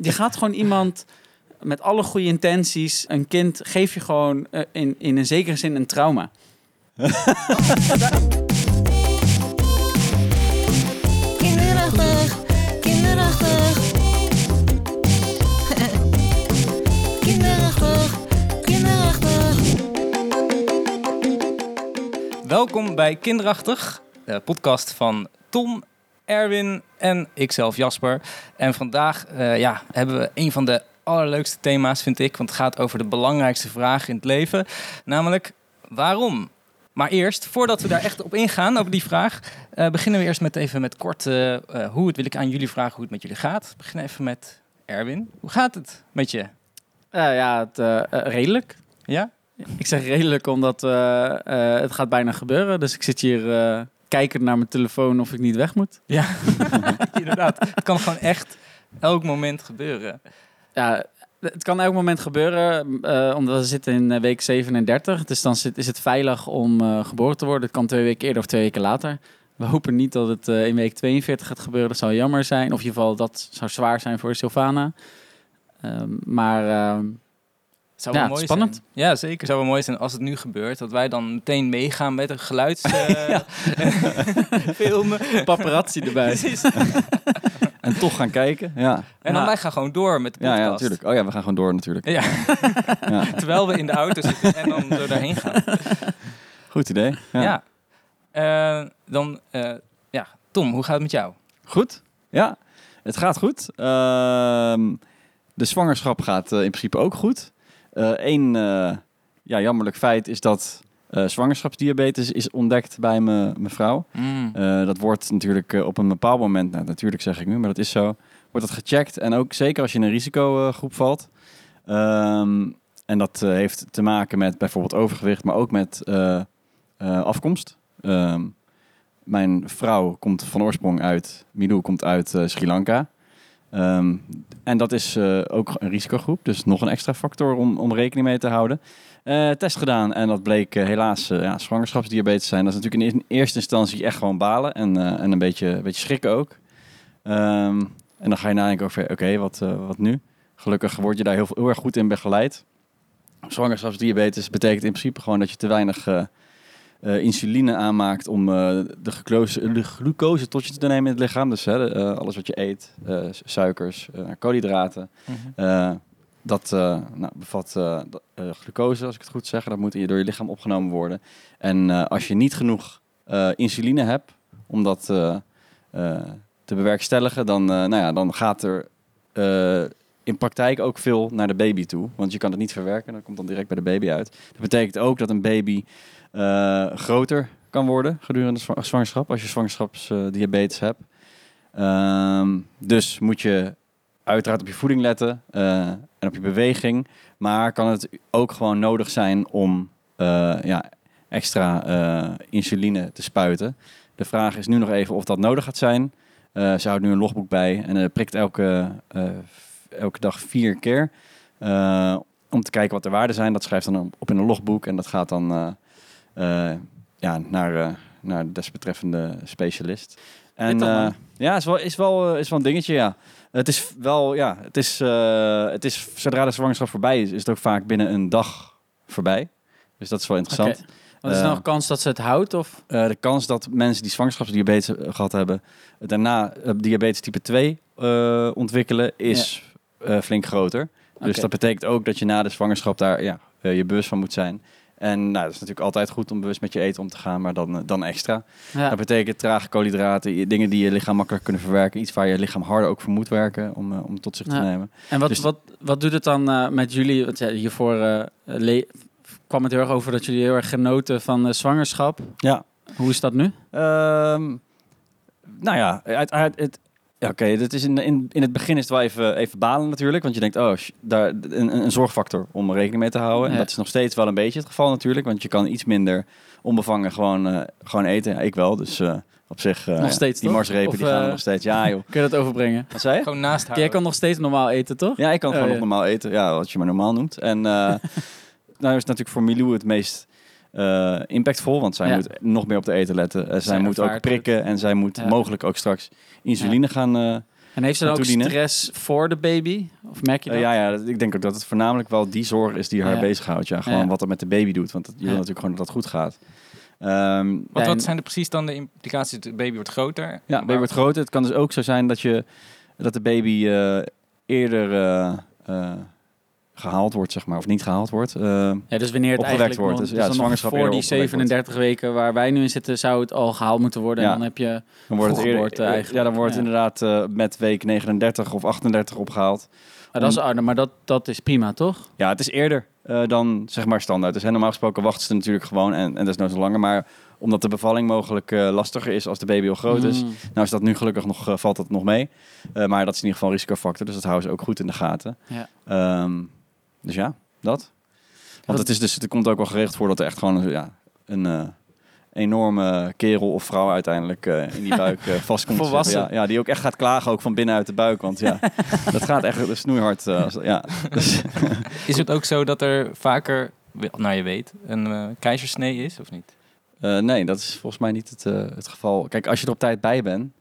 Je gaat gewoon iemand met alle goede intenties, een kind, geef je gewoon eh, in, in een zekere zin een trauma. Kinderachtig, kinderachtig. kinderachtig, kinderachtig. Welkom bij Kinderachtig, de podcast van Tom, Erwin en ikzelf Jasper. En vandaag eh, ja, hebben we een van de allerleukste thema's, vind ik. Want het gaat over de belangrijkste vraag in het leven. Namelijk, waarom? Maar eerst, voordat we daar echt op ingaan, over die vraag... eh, beginnen we eerst met even met kort eh, hoe het wil ik aan jullie vragen hoe het met jullie gaat. We beginnen even met Erwin. Hoe gaat het met je? Ja, het, redelijk. Ja? Ik zeg redelijk omdat het gaat bijna gebeuren. Dus ik zit hier kijken naar mijn telefoon of ik niet weg moet. Ja, inderdaad. Het kan gewoon echt elk moment gebeuren. Ja, het kan elk moment gebeuren, eh, omdat we zitten in eh, week 37. Dus dan zit, is het veilig om eh, geboren te worden. Het kan twee weken eerder of twee weken later. We hopen niet dat het in week 42 gaat gebeuren. Dat zou jammer zijn. Of in ieder geval, dat zou zwaar zijn voor Sylvana. Ehm, maar zou Ja, wel mooi spannend. zijn. Ja, zeker. zou wel mooi zijn als het nu gebeurt. Dat wij dan meteen meegaan met een geluids... eh, filmen. paparazzi erbij. Precies. En toch gaan kijken. Ja, En dan Ja. wij gaan gewoon door met de ja, podcast. ja natuurlijk. Oh ja, we gaan gewoon door natuurlijk. Ja, Ja. terwijl we in de auto zitten en dan zo daarheen gaan. Goed idee. Ja. Ja. Eh, dan, eh, ja, Tom, hoe gaat het met jou? Goed? Ja, het gaat goed. Ehm, de zwangerschap gaat in principe ook goed. Eén ja, jammerlijk feit is dat eh, zwangerschapsdiabetes is ontdekt bij mijn vrouw. Mm. Eh, dat wordt natuurlijk eh, op een bepaald moment, nou, natuurlijk zeg ik nu, maar dat is zo, wordt dat gecheckt. En ook zeker als je in een risicogroep valt. Ehm, en dat eh, heeft te maken met bijvoorbeeld overgewicht, maar ook met eh, eh, afkomst. Ehm, mijn vrouw komt van oorsprong uit, Milou komt uit eh, Sri Lanka. Ehm, en dat is eh, ook een risicogroep, dus nog een extra factor om, om rekening mee te houden. Eh, test gedaan en dat bleek eh, helaas ja, zwangerschapsdiabetes te zijn. Dat is natuurlijk in eerste instantie echt gewoon balen en, en een, beetje, een beetje schrikken ook. Ehm, en dan ga je nadenken over, oké, wat, wat nu? Gelukkig word je daar heel, heel erg goed in begeleid. Zwangerschapsdiabetes betekent in principe gewoon dat je te weinig eh, insuline aanmaakt om eh, de, glucose, de glucose tot je te nemen in het lichaam. Dus hè, de, eh, alles wat je eet, suikers, koolhydraten. Mhm. Dat nou, bevat glucose, als ik het goed zeg. Dat moet in je- door je lichaam opgenomen worden. En als je niet genoeg insuline hebt om dat te bewerkstelligen, dan, nou ja, dan gaat er in praktijk ook veel naar de baby toe. Want je kan het niet verwerken, dat komt dan direct bij de baby uit. Dat betekent ook dat een baby groter kan worden gedurende zwa- zwangerschap, als je zwangerschapsdiabetes hebt. Ehm, dus moet je uiteraard op je voeding letten eh, en op je beweging. Maar kan het ook gewoon nodig zijn om eh, ja, extra eh, insuline te spuiten. De vraag is nu nog even of dat nodig gaat zijn. Eh, ze houdt nu een logboek bij en eh, prikt elke, eh, elke dag vier keer. eh, om te kijken wat de waarden zijn. Dat schrijft dan op in een logboek en dat gaat dan eh, eh, ja, naar, eh, naar de desbetreffende specialist. En eh, ja, is wel, is, wel, eh, is wel een dingetje, ja. Het is wel, ja, het is, eh, het is zodra de zwangerschap voorbij is, is het ook vaak binnen een dag voorbij. Dus dat is wel interessant. Want is er Eh, nog kans dat ze het houdt? Of? Eh, de kans dat mensen die zwangerschapsdiabetes eh, gehad hebben, daarna eh, diabetes type 2 eh, ontwikkelen, is eh, flink groter. Dus dat betekent ook dat je na de zwangerschap daar ja, eh, je bewust van moet zijn. En nou, dat is natuurlijk altijd goed om bewust met je eten om te gaan, maar dan, eh, dan extra. Ja. Dat betekent trage koolhydraten, dingen die je lichaam makkelijk kunnen verwerken. Iets waar je lichaam harder ook voor moet werken om, eh, om het tot zich te nemen. En wat, Dus- wat, wat doet het dan eh, met jullie? Want ja, hiervoor kwam het heel erg over dat jullie heel erg genoten van zwangerschap. Ja, Hoe is dat nu? Ehm, nou ja, uit, het, ja, oké, dit is in, in, in het begin is het wel even, even balen natuurlijk. Want je denkt, oh, daar, een, een zorgfactor om rekening mee te houden. En dat is nog steeds wel een beetje het geval natuurlijk. Want je kan iets minder onbevangen gewoon, eh, gewoon eten. Ja, ik wel, dus eh, op zich... eh, Nog steeds, Die toch? marsrepen, Of, die gaan nog steeds. Ja, joh. Kun je dat overbrengen? Wat zei je? Gewoon naast Jij houden. kan nog steeds normaal eten, toch? Ja, ik kan Oh, gewoon ja. nog normaal eten. Ja, wat je maar normaal noemt. En eh nou is het natuurlijk voor Milou het meest eh, impactvol. Want zij Ja. moet nog meer op de eten letten. Eh, zij Zij moet ook prikken. En zij moet Ja. mogelijk ook straks insuline gaan, eh, En heeft ze dan ook stress voor de baby? Of merk je dat? ja, ja, dat- ik denk ook dat het voornamelijk wel die zorg is die haar Ja. bezighoudt. Ja, gewoon Ja. wat er met de baby doet. Want dat, je wil natuurlijk gewoon dat het goed gaat. Ehm, Wat, wat zijn er precies dan de implicaties? De baby wordt groter. Ja, baby wordt groter. Het kan dus ook zo zijn dat, je, dat de baby eh, eerder gehaald wordt, zeg maar. Of niet gehaald wordt. Eh, Ja, dus wanneer het opgewekt eigenlijk wordt. Dus ja, zwangerschap voor die opgewekt wordt. 37 weken waar wij nu in zitten, zou het al gehaald moeten worden. Ja. En dan heb je... dan wordt het eerder, eigenlijk. Ja, dan wordt het inderdaad eh, met week 39 of 38 opgehaald. Ah, dat is ouder, maar dat, dat is prima, toch? Ja, het is eerder eh, dan zeg maar standaard. Dus hè, normaal gesproken wachten ze natuurlijk gewoon en, en dat is nooit zo langer. Maar omdat de bevalling mogelijk eh, lastiger is als de baby al groot is, Mm. Nou is dat nu gelukkig nog, eh, valt dat nog mee. Eh, maar dat is in ieder geval een risicofactor, dus dat houden ze ook goed in de gaten. Ja. Ehm, dus ja, dat. Want het, is dus, het komt ook wel geregeld voor dat er echt gewoon een, ja, een eh, enorme kerel of vrouw uiteindelijk eh, in die buik eh, vast komt. te Volwassen. zitten. Ja, ja, die ook echt gaat klagen, ook van binnenuit de buik. Want ja, dat gaat echt snoeihard. eh, ja. Dus, Is het ook zo dat er vaker, naar je weet, een eh, keizersnee is of niet? eh, nee, dat is volgens mij niet het, eh, het geval. Kijk, als je er op tijd bij bent,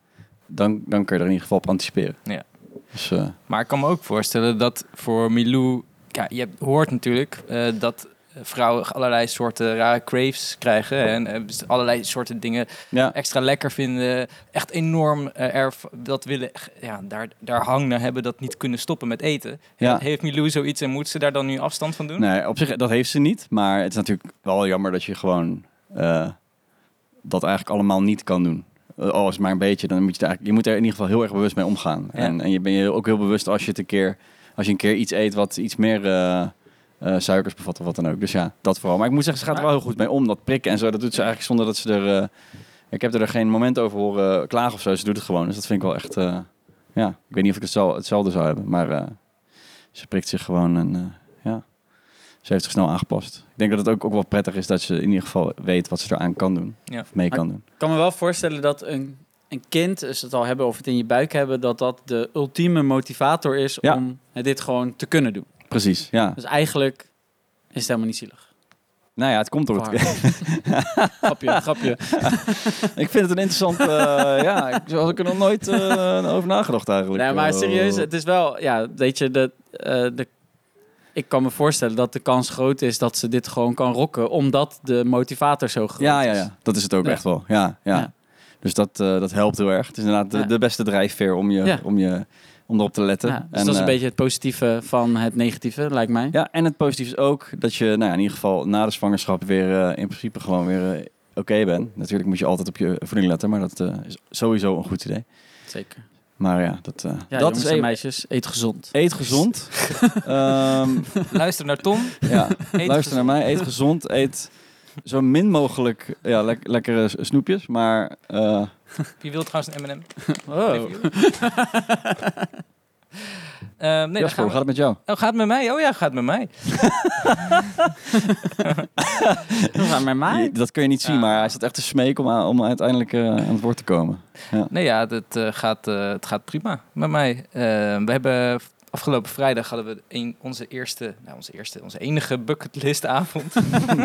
dan, dan kun je er in ieder geval op anticiperen. Ja. Dus, eh, Maar ik kan me ook voorstellen dat voor Milou... Ja, je hoort natuurlijk eh, dat vrouwen allerlei soorten rare craves krijgen. En eh, dus allerlei soorten dingen ja. extra lekker vinden. Echt enorm eh, erg dat willen... Ja, daar, daar hang naar hebben dat niet kunnen stoppen met eten. Ja. Heeft Milou zoiets en moet ze daar dan nu afstand van doen? Nee, op zich, dat heeft ze niet. Maar het is natuurlijk wel jammer dat je gewoon dat eigenlijk allemaal niet kan doen. Al is maar een beetje, dan moet je, er eigenlijk, je moet er in ieder geval heel erg bewust mee omgaan. Ja. En, en je ben je ook heel bewust als je het een keer, als je een keer iets eet wat iets meer eh, eh, suikers bevat of wat dan ook. Dus ja, dat vooral. Maar ik moet zeggen, ze gaat er wel heel goed mee om. Dat prikken en zo, dat doet ze eigenlijk zonder dat ze er... eh, ik heb er geen moment over horen klagen of zo. Ze doet het gewoon. Dus dat vind ik wel echt... ja, ik weet niet of ik het zo, hetzelfde zou hebben. Maar ze prikt zich gewoon en ja, ze heeft zich snel aangepast. Ik denk dat het ook, ook wel prettig is dat ze in ieder geval weet wat ze eraan kan doen. Ja. Of mee kan doen. Ik kan me wel voorstellen dat een, een kind, als ze het al hebben of het in je buik hebben, dat dat de ultieme motivator is Ja. om dit gewoon te kunnen doen. Precies, ja. Dus eigenlijk is het helemaal niet zielig. Nou ja, het komt door het... grapje, grapje. ik vind het een interessant... eh, ja, ik, zo had ik er nog nooit eh, over nagedacht eigenlijk. Nee, maar Eh, serieus, het is wel, ja, weet je, de, eh, de, ik kan me voorstellen dat de kans groot is dat ze dit gewoon kan rocken, omdat de motivator zo groot Ja, ja, is. ja. Dat is het ook Ja. echt wel. Ja, ja. Dus dat, eh, dat helpt heel erg. Het is inderdaad de, Ja. de beste drijfveer om, je, Ja. om, je, om erop te letten. Ja, dus En, dat is een eh, beetje het positieve van het negatieve, lijkt mij. Ja, en het positieve is ook dat je nou ja, in ieder geval na de zwangerschap weer eh, in principe gewoon weer oké bent. Natuurlijk moet je altijd op je voeding letten, maar dat eh, is sowieso een goed idee. Zeker. Maar ja, dat, eh, Ja, dat jongens is en meisjes, eet gezond. Eet gezond. Ehm, Luister naar Tom. ja, luister gezond. naar mij. Eet gezond. Eet zo min mogelijk ja, lek- lekkere snoepjes. Maar eh, Wie wil trouwens een M&M? Oh. Ehm, nee, dan Jasper, we- gaat het met jou? Oh, gaat het met mij? Oh ja, gaat het met mij. We gaan met mij. Dat kun je niet zien, Ah. maar hij zat echt te smeken om, aan- om uiteindelijk eh, aan het woord te komen. Nee, ja, het, eh, gaat, eh, het gaat prima met mij. Eh, we hebben afgelopen vrijdag hadden we een, onze eerste, nou, onze eerste, onze enige bucketlistavond.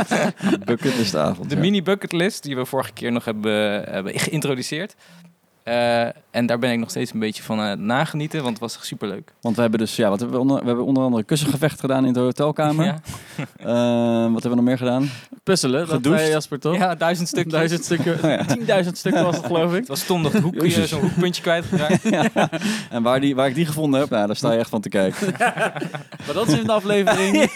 Bucketlistavond. De ja. mini bucketlist die we vorige keer nog hebben, hebben geïntroduceerd. Eh, en daar ben ik nog steeds een beetje van aan het nagenieten, want het was super leuk. Want we hebben dus, ja, wat hebben we, onder, we hebben onder andere kussengevecht gedaan in de hotelkamer. Ja, Eh, wat hebben we nog meer gedaan? Puzzelen, dat Gedoucht. zei Jasper toch? ja duizend stukjes. Duizend stukken, Oh ja. tienduizend stukken was het geloof ik. Het was Tom nog het hoekje, zo'n hoekpuntje kwijtgeraakt. En waar, die, waar ik die gevonden heb, nou, daar sta je echt van te kijken. Maar dat is in de aflevering.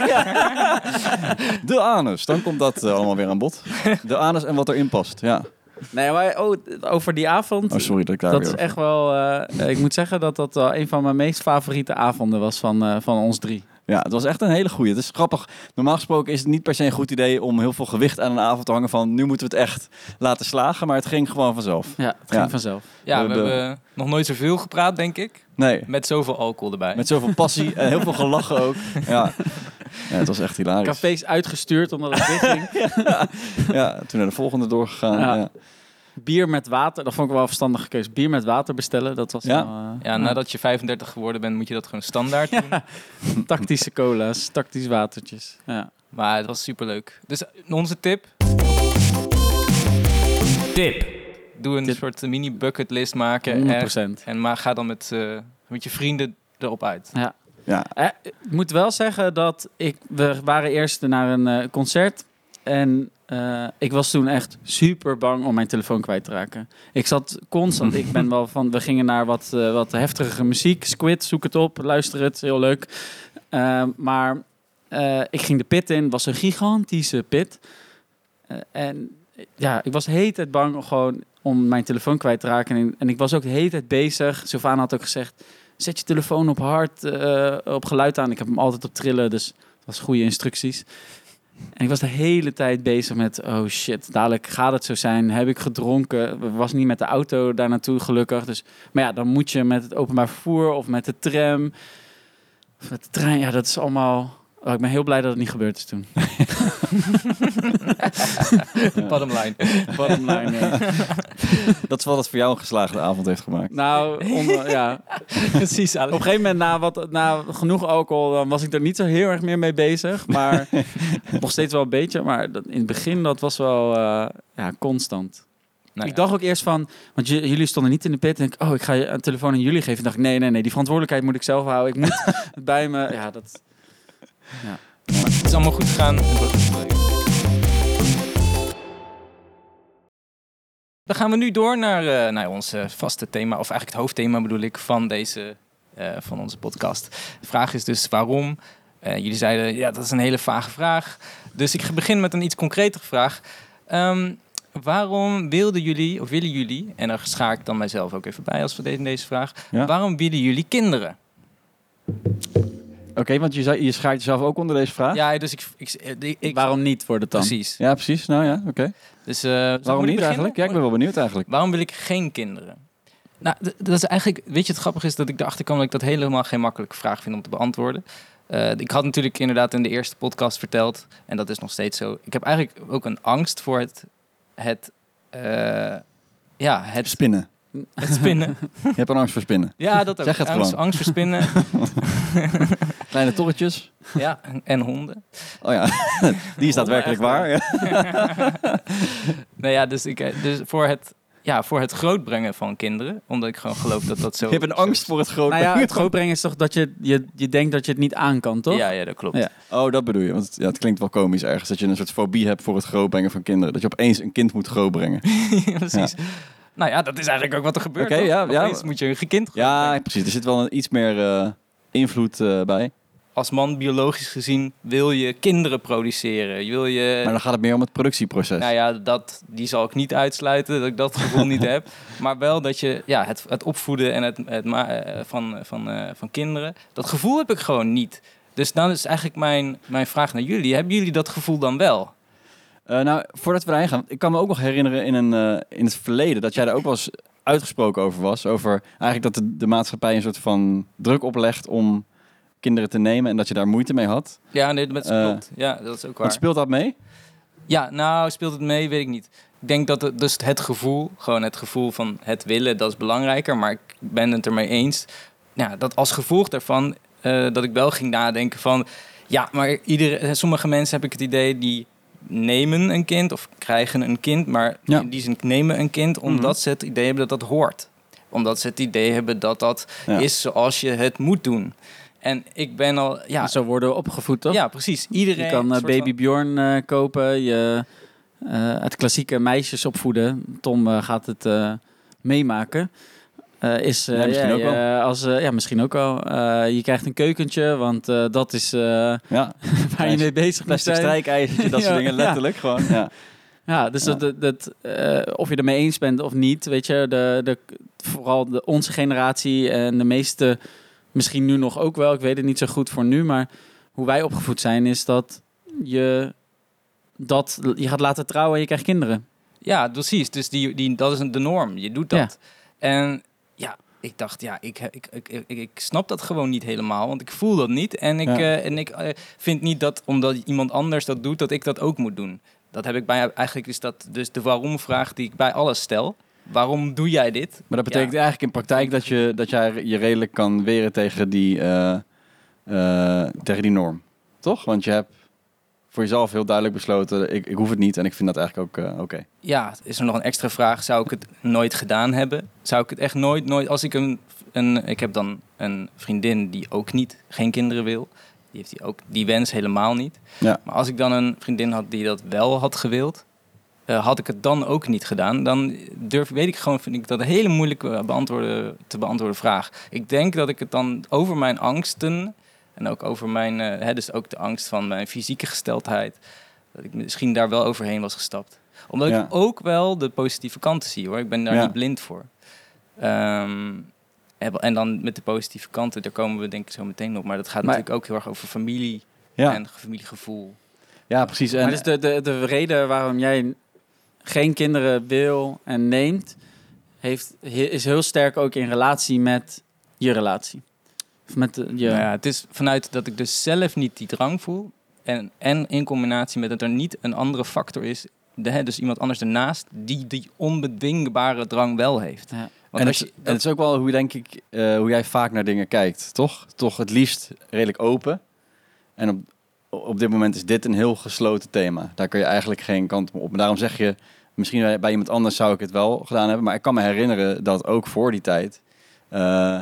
De anus, dan komt dat eh, allemaal weer aan bod. De anus en wat erin past, ja. Nee, maar oh, over die avond. Oh, sorry dat ik daar dat is over- echt wel. eh, ik moet zeggen dat dat wel een van mijn meest favoriete avonden was van, eh, van ons drie. Ja, het was echt een hele goeie. Het is grappig. Normaal gesproken is het niet per se een goed idee om heel veel gewicht aan een avond te hangen van nu moeten we het echt laten slagen, maar het ging gewoon vanzelf. Ja, het Ja. ging vanzelf. Ja, We we hebben- nog nooit zoveel gepraat, denk ik. Nee, Met zoveel alcohol erbij. met zoveel passie en heel veel gelachen ook. Ja. ja, het was echt hilarisch. Cafés uitgestuurd omdat het dicht ging. Ja, toen naar de volgende doorgegaan. Ja. Ja. Bier met water, dat vond ik wel een verstandige keuze. Bier met water bestellen, dat was Ja. wel, eh, Ja, nadat je 35 geworden bent, moet je dat gewoon standaard doen. tactische cola's, tactisch watertjes. Ja. Maar het was superleuk. Dus onze tip. Tip. doe een soort mini bucketlist maken. 100%. En, en maar ga dan met, eh, met je vrienden erop uit. Ja, Eh, ik moet wel zeggen dat ik, we waren eerst naar een eh, concert. En eh, ik was toen echt super bang om mijn telefoon kwijt te raken. Ik zat constant, ik ben wel van, we gingen naar wat, eh, wat heftigere muziek. Squid, zoek het op, luister het, heel leuk. Eh, maar eh, ik ging de pit in, was een gigantische pit. En ja, ik was de hele tijd bang gewoon om mijn telefoon kwijt te raken. En, en ik was ook de hele tijd bezig. Sylvana had ook gezegd, zet je telefoon op hard, op geluid aan. Ik heb hem altijd op trillen, dus dat was goede instructies. En ik was de hele tijd bezig met, oh shit, dadelijk gaat het zo zijn. Heb ik gedronken? Was niet met de auto daar naartoe, gelukkig. Dus, maar ja, dan moet je met het openbaar vervoer of met de tram of met de trein. Ja, dat is allemaal... Oh, ik ben heel blij dat het niet gebeurd is toen. Bottom line. Bottom line, ja. dat is wel dat voor jou een geslaagde avond heeft gemaakt. Nou, onder- ja. Precies, Op een gegeven moment, na, wat, na genoeg alcohol, dan was ik er niet zo heel erg meer mee bezig. Maar nog steeds wel een beetje. Maar dat, in het begin, dat was wel eh, ja, constant. Nou ik ja. dacht ook eerst van, want jullie stonden niet in de pit. En ik, oh, ik ga je een telefoon aan jullie geven. En dacht ik, nee, nee, nee, die verantwoordelijkheid moet ik zelf houden. Ik moet het bij me. Ja, dat. Maar het is allemaal goed gegaan. Dan gaan we nu door naar, naar ons eh, vaste thema, of eigenlijk het hoofdthema bedoel ik, van, deze, eh, van onze podcast. De vraag is dus waarom. Jullie zeiden, ja, dat is een hele vage vraag. Dus ik ga beginnen met een iets concretere vraag. Ehm, waarom wilden jullie, of willen jullie, en daar schaar ik dan mijzelf ook even bij als we deze, deze vraag. Ja? Waarom willen jullie kinderen? Oké, want je, zei, je schaart jezelf ook onder deze vraag? Ja, dus ik... ik, ik, ik- Waarom niet voor de tand? Precies. Ja, precies. Nou ja, oké. Dus, eh, Waarom niet beginnen? eigenlijk? Ja, ik ben wel benieuwd eigenlijk. Waarom wil ik geen kinderen? Nou, dat is eigenlijk, weet je, het grappige is dat ik erachter kwam dat ik dat helemaal geen makkelijke vraag vind om te beantwoorden. Eh, ik had natuurlijk inderdaad in de eerste podcast verteld, en dat is nog steeds zo. Ik heb eigenlijk ook een angst voor het, het, eh, ja, het, Spinnen. het spinnen. Je hebt een angst voor spinnen. Ja, dat ook. Zeg het angst, gewoon. angst voor spinnen. Kleine torretjes. ja, en, en honden. Oh ja, die is daadwerkelijk waar. Ja. Nou ja, dus, ik, eh, dus voor het, ja, voor het grootbrengen van kinderen, omdat ik gewoon geloof dat dat zo. Je hebt een angst voor het groot. Nou ja, het grootbrengen is toch dat je, je, je denkt dat je het niet aan kan, toch? Ja, ja, dat klopt. Ja. Oh, dat bedoel je. Want het- ja, het klinkt wel komisch ergens. Dat je een soort fobie hebt voor het grootbrengen van kinderen. Dat je opeens een kind moet grootbrengen. Precies. Nou ja, dat is eigenlijk ook wat er gebeurt. Oké, ja, ja. Moet je een kind Ja, grootbrengen. precies. Er zit wel een, iets meer eh, invloed eh, bij. Als man, biologisch gezien, wil je kinderen produceren. Je wil je... Maar dan gaat het meer om het productieproces. Nou ja, dat, die zal ik niet uitsluiten, dat ik dat gevoel niet heb. Maar wel dat je ja, het, het opvoeden en het, het eh, van, van, eh, van kinderen, dat gevoel heb ik gewoon niet. Dus dan is eigenlijk mijn, mijn vraag naar jullie. Hebben jullie dat gevoel dan wel? Eh, nou, voordat we daarheen gaan. Ik kan me ook nog herinneren in, een, in het verleden dat jij daar ook wel eens uitgesproken over was. Over eigenlijk dat de, de maatschappij een soort van druk oplegt om kinderen te nemen en dat je daar moeite mee had. Ja, nee, dat Eh, klopt. Ja, dat is ook waar. Speelt dat mee? Ja, nou, speelt het mee, weet ik niet. Ik denk dat het, dus het gevoel, gewoon het gevoel van het willen, dat is belangrijker. Maar ik ben het ermee eens. Ja, dat als gevolg daarvan, eh, dat ik wel ging nadenken van... Ja, maar iedere, eh, sommige mensen heb ik het idee die nemen een kind of krijgen een kind. Maar Ja. in die zin nemen een kind omdat Mhm. ze het idee hebben dat dat hoort. Omdat ze het idee hebben dat dat Ja. is zoals je het moet doen. En ik ben al... Ja, Zo worden we opgevoed, toch? ja precies. Iedereen... Je kan eh, van- Baby Bjorn eh, kopen, je, eh, het klassieke meisjes opvoeden. Tom eh, gaat het eh, meemaken. Eh, is, eh, Ja, misschien ja, ook wel. je- als, eh, ja, misschien ook wel. Eh, je krijgt een keukentje, want eh, dat is eh, Ja, waar je mee bezig moet plastic zijn. strijkijzertje, dat soort dingen, ja. letterlijk gewoon. Ja. Ja, dus Ja. Dat, dat, eh, of je ermee eens bent of niet, weet je, de, de, vooral de, onze generatie en de meeste, misschien nu nog ook wel, ik weet het niet zo goed voor nu, maar hoe wij opgevoed zijn is dat je dat je gaat laten trouwen en je krijgt kinderen. Ja, precies. Dus die, die, dat is een- de norm. Je doet dat. En ja, ik dacht, ja, ik, ik, ik, ik, ik snap dat gewoon niet helemaal. Want ik voel dat niet. En ik, Ja. eh, en ik eh, vind niet dat omdat iemand anders dat doet, dat ik dat ook moet doen. Dat heb ik bij eigenlijk is dat dus de waarom-vraag die ik bij alles stel. Waarom doe jij dit? Maar dat betekent Ja. eigenlijk in praktijk dat, je, dat jij je redelijk kan weren tegen die, eh, eh, tegen die norm. Toch? Want je hebt voor jezelf heel duidelijk besloten, ik, ik hoef het niet en ik vind dat eigenlijk ook eh, oké. Ja, is er nog een extra vraag? Zou ik het nooit gedaan hebben? Zou ik het echt nooit, nooit... Als ik een, een... Ik heb dan een vriendin die ook niet, geen kinderen wil. Die heeft die ook die wens helemaal niet. Ja. Maar als ik dan een vriendin had die dat wel had gewild... eh, had ik het dan ook niet gedaan. Dan durf, weet ik gewoon, vind ik dat een hele moeilijke beantwoorden, te beantwoorden vraag. Ik denk dat ik het dan over mijn angsten... En ook over mijn, eh, hè, dus ook de angst van mijn fysieke gesteldheid. Dat ik misschien daar wel overheen was gestapt. Omdat Ja. ik ook wel de positieve kanten zie hoor. Ik ben daar Ja. niet blind voor. Ehm, en- en dan met de positieve kanten, daar komen we denk ik zo meteen op. Maar dat gaat Maar- natuurlijk ook heel erg over familie Ja, en familiegevoel. ja precies. En, Maar dus de, de, de reden waarom jij geen kinderen wil en neemt, heeft, he- is heel sterk ook in relatie met je relatie. Of met de, je... Nou ja, het is vanuit dat ik dus zelf niet die drang voel. En, en in combinatie met dat er niet een andere factor is. De, hè, dus iemand anders ernaast die die onbedwingbare drang wel heeft. Ja. Want en, als het, je, en het is ook wel hoe, denk ik, eh, hoe jij vaak naar dingen kijkt, toch? Toch het liefst redelijk open. En op, op dit moment is dit een heel gesloten thema. Daar kun je eigenlijk geen kant op. En daarom zeg je, misschien bij, iemand anders zou ik het wel gedaan hebben. Maar ik kan me herinneren dat ook voor die tijd eh,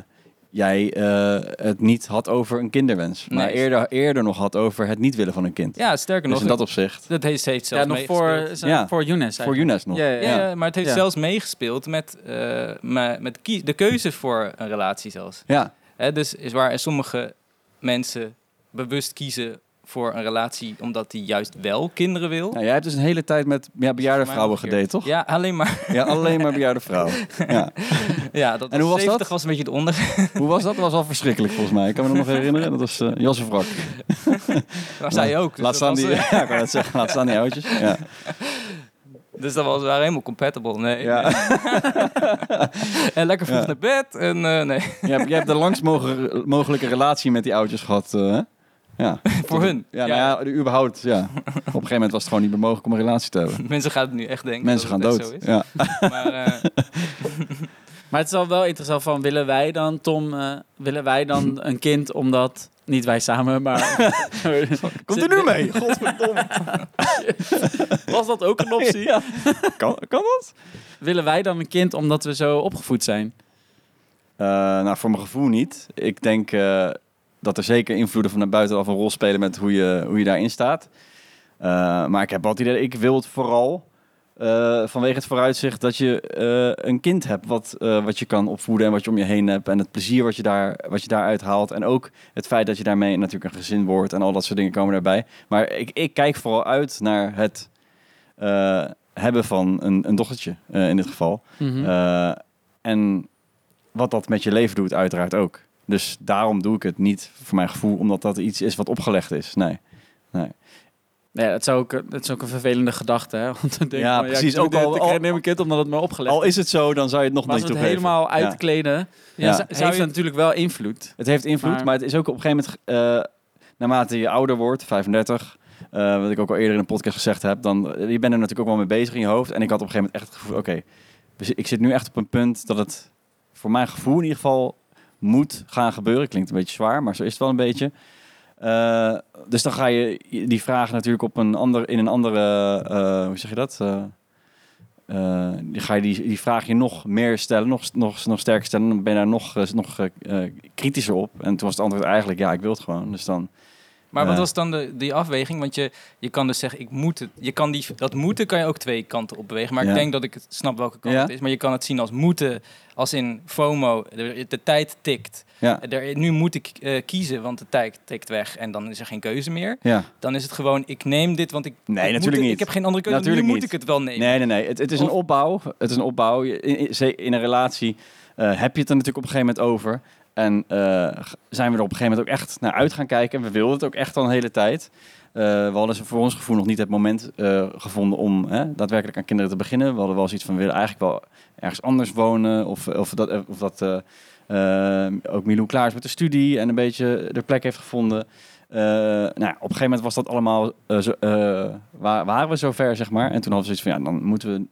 jij eh, het niet had over een kinderwens. Maar Nee. eerder, eerder nog had over het niet willen van een kind. ja, sterker dus nog, in dat opzicht, dat heeft, heeft Ja, zelfs nog voor, zo- Ja. voor Younes. voor eigenlijk. Younes nog. Ja, ja, Ja, maar het heeft Ja. zelfs meegespeeld met, eh, me- met de keuze voor een relatie zelfs. Ja, Hè, dus is waar sommige mensen bewust kiezen voor een relatie omdat die juist wel kinderen wil. nou, jij hebt dus een hele tijd met ja, bejaarde vrouwen gedate, toch? Ja, alleen maar. Ja, alleen maar bejaarde vrouwen. Ja. Ja, dat En hoe was 70 dat? was een beetje het onder. Hoe was dat? Dat was al verschrikkelijk volgens mij. Ik kan me nog herinneren. Dat was uh, Jasse Wrak. Maar zij ook. Dus laat staan die, eh, ja, wou net zeggen, laat staan die oudjes. Ja. Dus dat was, waren helemaal compatible. Nee. Ja. en lekker vroeg Ja. naar bed. En eh, nee, Je, hebt, je hebt de langst mogelijke relatie met die oudjes gehad. eh? Ja. voor hun. Ja, nou ja, überhaupt. Ja. Op een gegeven moment was het gewoon niet meer mogelijk om een relatie te hebben. Mensen gaan het nu echt denken Mensen gaan dat het dood. zo is. Ja. Maar eh, Maar het is al wel interessant van, willen wij dan, Tom, eh, willen wij dan een kind omdat... Niet wij samen, maar... Komt er nu mee? Godverdomme. Was dat ook een optie? Ja. Kan, kan dat? Willen wij dan een kind omdat we zo opgevoed zijn? Eh, nou, voor mijn gevoel niet. Ik denk eh, dat er zeker invloeden van buitenaf een rol spelen met hoe je, hoe je daarin staat. Eh, maar ik heb het idee, ik wil het vooral eh, vanwege het vooruitzicht dat je eh, een kind hebt wat, wat je kan opvoeden en wat je om je heen hebt. En het plezier wat je, daar, wat je daaruit haalt. En ook het feit dat je daarmee natuurlijk een gezin wordt en al dat soort dingen komen daarbij. Maar ik, ik kijk vooral uit naar het hebben van een, een dochtertje in dit geval. Mhm. En wat dat met je leven doet, uiteraard ook. Dus daarom doe ik het niet voor mijn gevoel, omdat dat iets is wat opgelegd is. Nee. nee. Ja, dat, zou ook, dat is ook een vervelende gedachte, hè? Want dan denk Ja, ik van, precies. ik, Ook al- ik al- neem een kind omdat het me opgelegd Al is het zo, dan zou je het nog Maar niet het toegeven. helemaal Ja. uitkleden, ja, Ja. heeft het je, natuurlijk wel invloed. Het heeft invloed, Maar- maar, het is ook op een gegeven moment, eh, naarmate je ouder wordt, 35, eh, wat ik ook al eerder in een podcast gezegd heb, dan eh, je bent er natuurlijk ook wel mee bezig in je hoofd. En ik had op een gegeven moment echt het gevoel, oké, ik zit nu echt op een punt dat het voor mijn gevoel in ieder geval moet gaan gebeuren. Klinkt een beetje zwaar, maar zo is het wel een beetje. Eh, dus dan ga je die vragen natuurlijk op een ander, in een andere, eh, hoe zeg je dat? Eh, die ga je die, die vraag je nog meer stellen, nog, nog, nog sterker stellen. Dan ben je daar nog, nog kritischer op. En toen was het antwoord eigenlijk, ja, ik wil het gewoon. Dus dan, maar wat was dan de, die afweging? Want je, je kan dus zeggen, ik moet het. Je kan die, dat moeten kan je ook twee kanten op bewegen. Maar Ja. ik denk dat ik het snap welke kant Ja. het is. Maar je kan het zien als moeten, als in FOMO. De, de tijd tikt. ja, Er, nu moet ik eh, kiezen, want de tijd tikt weg. En dan is er geen keuze meer. ja. Dan is het gewoon, ik neem dit, want ik... Nee, ik natuurlijk niet. Ik heb geen andere keuze, Natuurlijk nu moet niet. ik het wel nemen. Nee, nee, nee. Het, het is een opbouw. Het is een opbouw. Je- In, in, in een relatie eh, heb je het er natuurlijk op een gegeven moment over. En eh, zijn we er op een gegeven moment ook echt naar uit gaan kijken. We wilden het ook echt al een hele tijd. Eh, we hadden voor ons gevoel nog niet het moment eh, gevonden om hè, daadwerkelijk aan kinderen te beginnen. We hadden wel zoiets van, we willen eigenlijk wel ergens anders wonen. Of, of dat, of dat ook Milou klaar is met de studie en een beetje de plek heeft gevonden. Nou, ja, op een gegeven moment was dat allemaal, zo, wa- waren we zover, zeg maar. En toen hadden we zoiets van, ja, dan moeten we,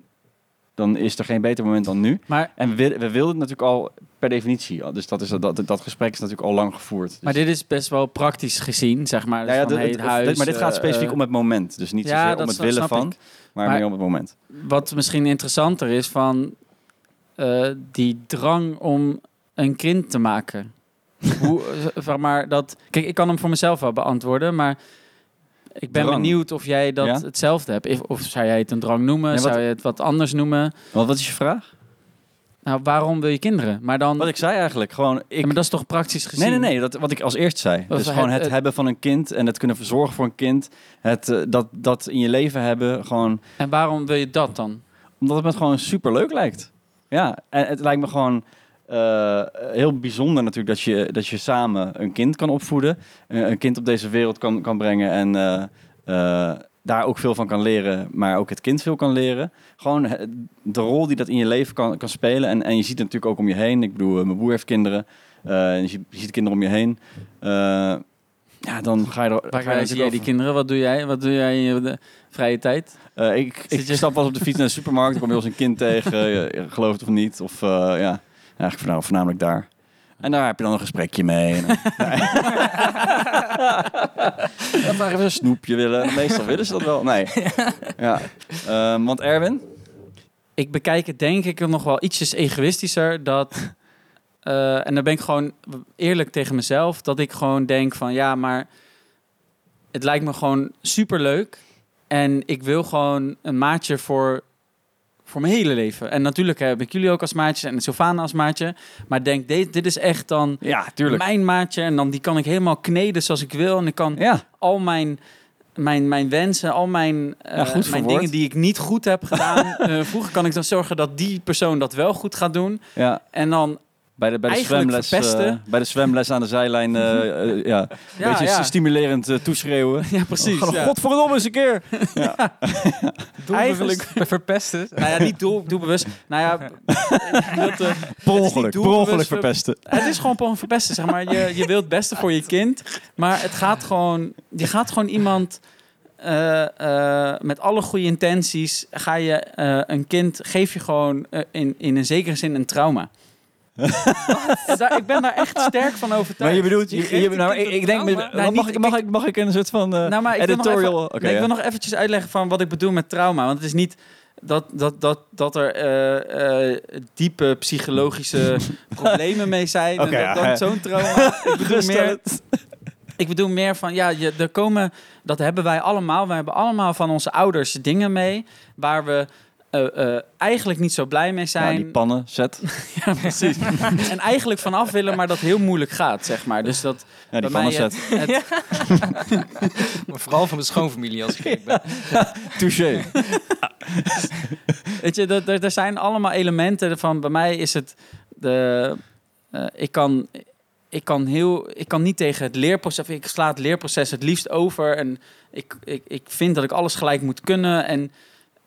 dan is er geen beter moment dan nu. Maar, En we, we wilden het natuurlijk al per definitie. Dus dat, is, dat, dat gesprek is natuurlijk al lang gevoerd. Dus, maar dit is best wel praktisch gezien, zeg maar. ja, Dus van, het- huis, dit- maar dit gaat eh, specifiek om het moment. Dus niet ja, zozeer om het willen van, ik. maar, Maar- meer om het moment. Wat misschien interessanter is van eh, die drang om een kind te maken. Hoe, eh, zeg maar dat. Kijk, ik kan hem voor mezelf wel beantwoorden, maar ik ben Drang. benieuwd of jij dat Ja? hetzelfde hebt. Of, of zou jij het een drang noemen? Wat- Zou je het wat anders noemen? Want wat is je vraag? Nou, waarom wil je kinderen? Maar dan. Wat ik zei eigenlijk, gewoon... Ik, Ja, maar dat is toch praktisch gezien? Nee, nee, nee. Dat, wat ik als eerst zei. Of Dus het- gewoon het, het- hebben van een kind en het kunnen verzorgen voor een kind. Het, eh, dat, dat in je leven hebben, gewoon... En waarom wil je dat dan? Omdat het me gewoon super leuk lijkt. Ja, en het lijkt me gewoon eh, heel bijzonder natuurlijk dat je, dat je samen een kind kan opvoeden. eh, een kind op deze wereld kan, kan brengen en eh, daar ook veel van kan leren, maar ook het kind veel kan leren. Gewoon de rol die dat in je leven kan, kan spelen. En, en je ziet het natuurlijk ook om je heen. Ik bedoel, mijn broer heeft kinderen. en je, ziet- je ziet kinderen om je heen. Ja, dan ga je er. Waar ga je jij die kinderen? Wat doe jij? Wat doe jij in je de vrije tijd? Ik, ik je- stap wel op de fiets naar de supermarkt. Ik kom wel eens een kind tegen, eh, geloof het of niet. Of ja, eigenlijk voornamelijk, voornamelijk daar. En daar heb je dan een gesprekje mee. En dan, vragen we een snoepje willen. Meestal willen ze dat wel. Nee. Ja. Ehm, want Erwin? ik bekijk het denk ik nog wel ietsjes egoïstischer. Dat, eh, en dan ben ik gewoon eerlijk tegen mezelf. Dat ik gewoon denk van ja, maar het lijkt me gewoon super leuk. En ik wil gewoon een maatje voor, voor mijn hele leven. En natuurlijk heb ik jullie ook als maatjes en Sylvana als maatje. Maar denk, dit, dit is echt dan Ja, tuurlijk. mijn maatje. En dan die kan ik helemaal kneden zoals ik wil. En ik kan Ja, al mijn, mijn, mijn wensen, al mijn, eh, Ja, goed mijn dingen die ik niet goed heb gedaan. eh, vroeger kan ik dan zorgen dat die persoon dat wel goed gaat doen. ja. En dan, Bij de, bij de Eigenlijk zwemles, verpesten. eh, bij de zwemles aan de zijlijn, eh, eh, ja, een ja, beetje ja. stimulerend toeschreeuwen. ja, precies. Ga ja. godverdomme eens een keer. Doelbewust verpesten. Nou ja, niet doel, doelbewust. Nou ja, dat, Per verpesten. het is gewoon per ongeluk verpesten, zeg maar. Je, je wilt het beste voor je kind, maar het gaat gewoon, je gaat gewoon iemand eh, eh, met alle goede intenties, ga je eh, een kind, geef je gewoon in, in een zekere zin een trauma. Daar- ik ben daar echt sterk van overtuigd. Maar je bedoelt, je, Je nou, ik, denk, trauma. Nee, mag, niet- ik, mag, ik, mag ik een soort van eh, Nou, maar ik wil nog editorial? even- nee, ik wil nog eventjes uitleggen van wat ik bedoel met trauma. Want het is niet dat, dat, dat, dat er eh, eh, diepe psychologische problemen mee zijn. Oké, en ja, dat, ja. dat zo'n trauma. Ik bedoel, meer, ik bedoel meer van, ja, je, er komen, dat hebben wij allemaal. We hebben allemaal van onze ouders dingen mee waar we eh, eh, eigenlijk niet zo blij mee Ja, zijn. die pannen, zet. Ja, precies. en eigenlijk vanaf willen, maar dat heel moeilijk gaat, zeg maar. Dus dat Ja, die pannen, het, zet. het- Maar vooral van de schoonfamilie als ik ben. Touché. Weet je, er, er, er zijn allemaal elementen van. Bij mij is het de. eh, ik kan. Ik kan, heel, ik kan niet tegen het leerproces. Ik sla het leerproces het liefst over. En ik, ik, ik vind dat ik alles gelijk moet kunnen. En,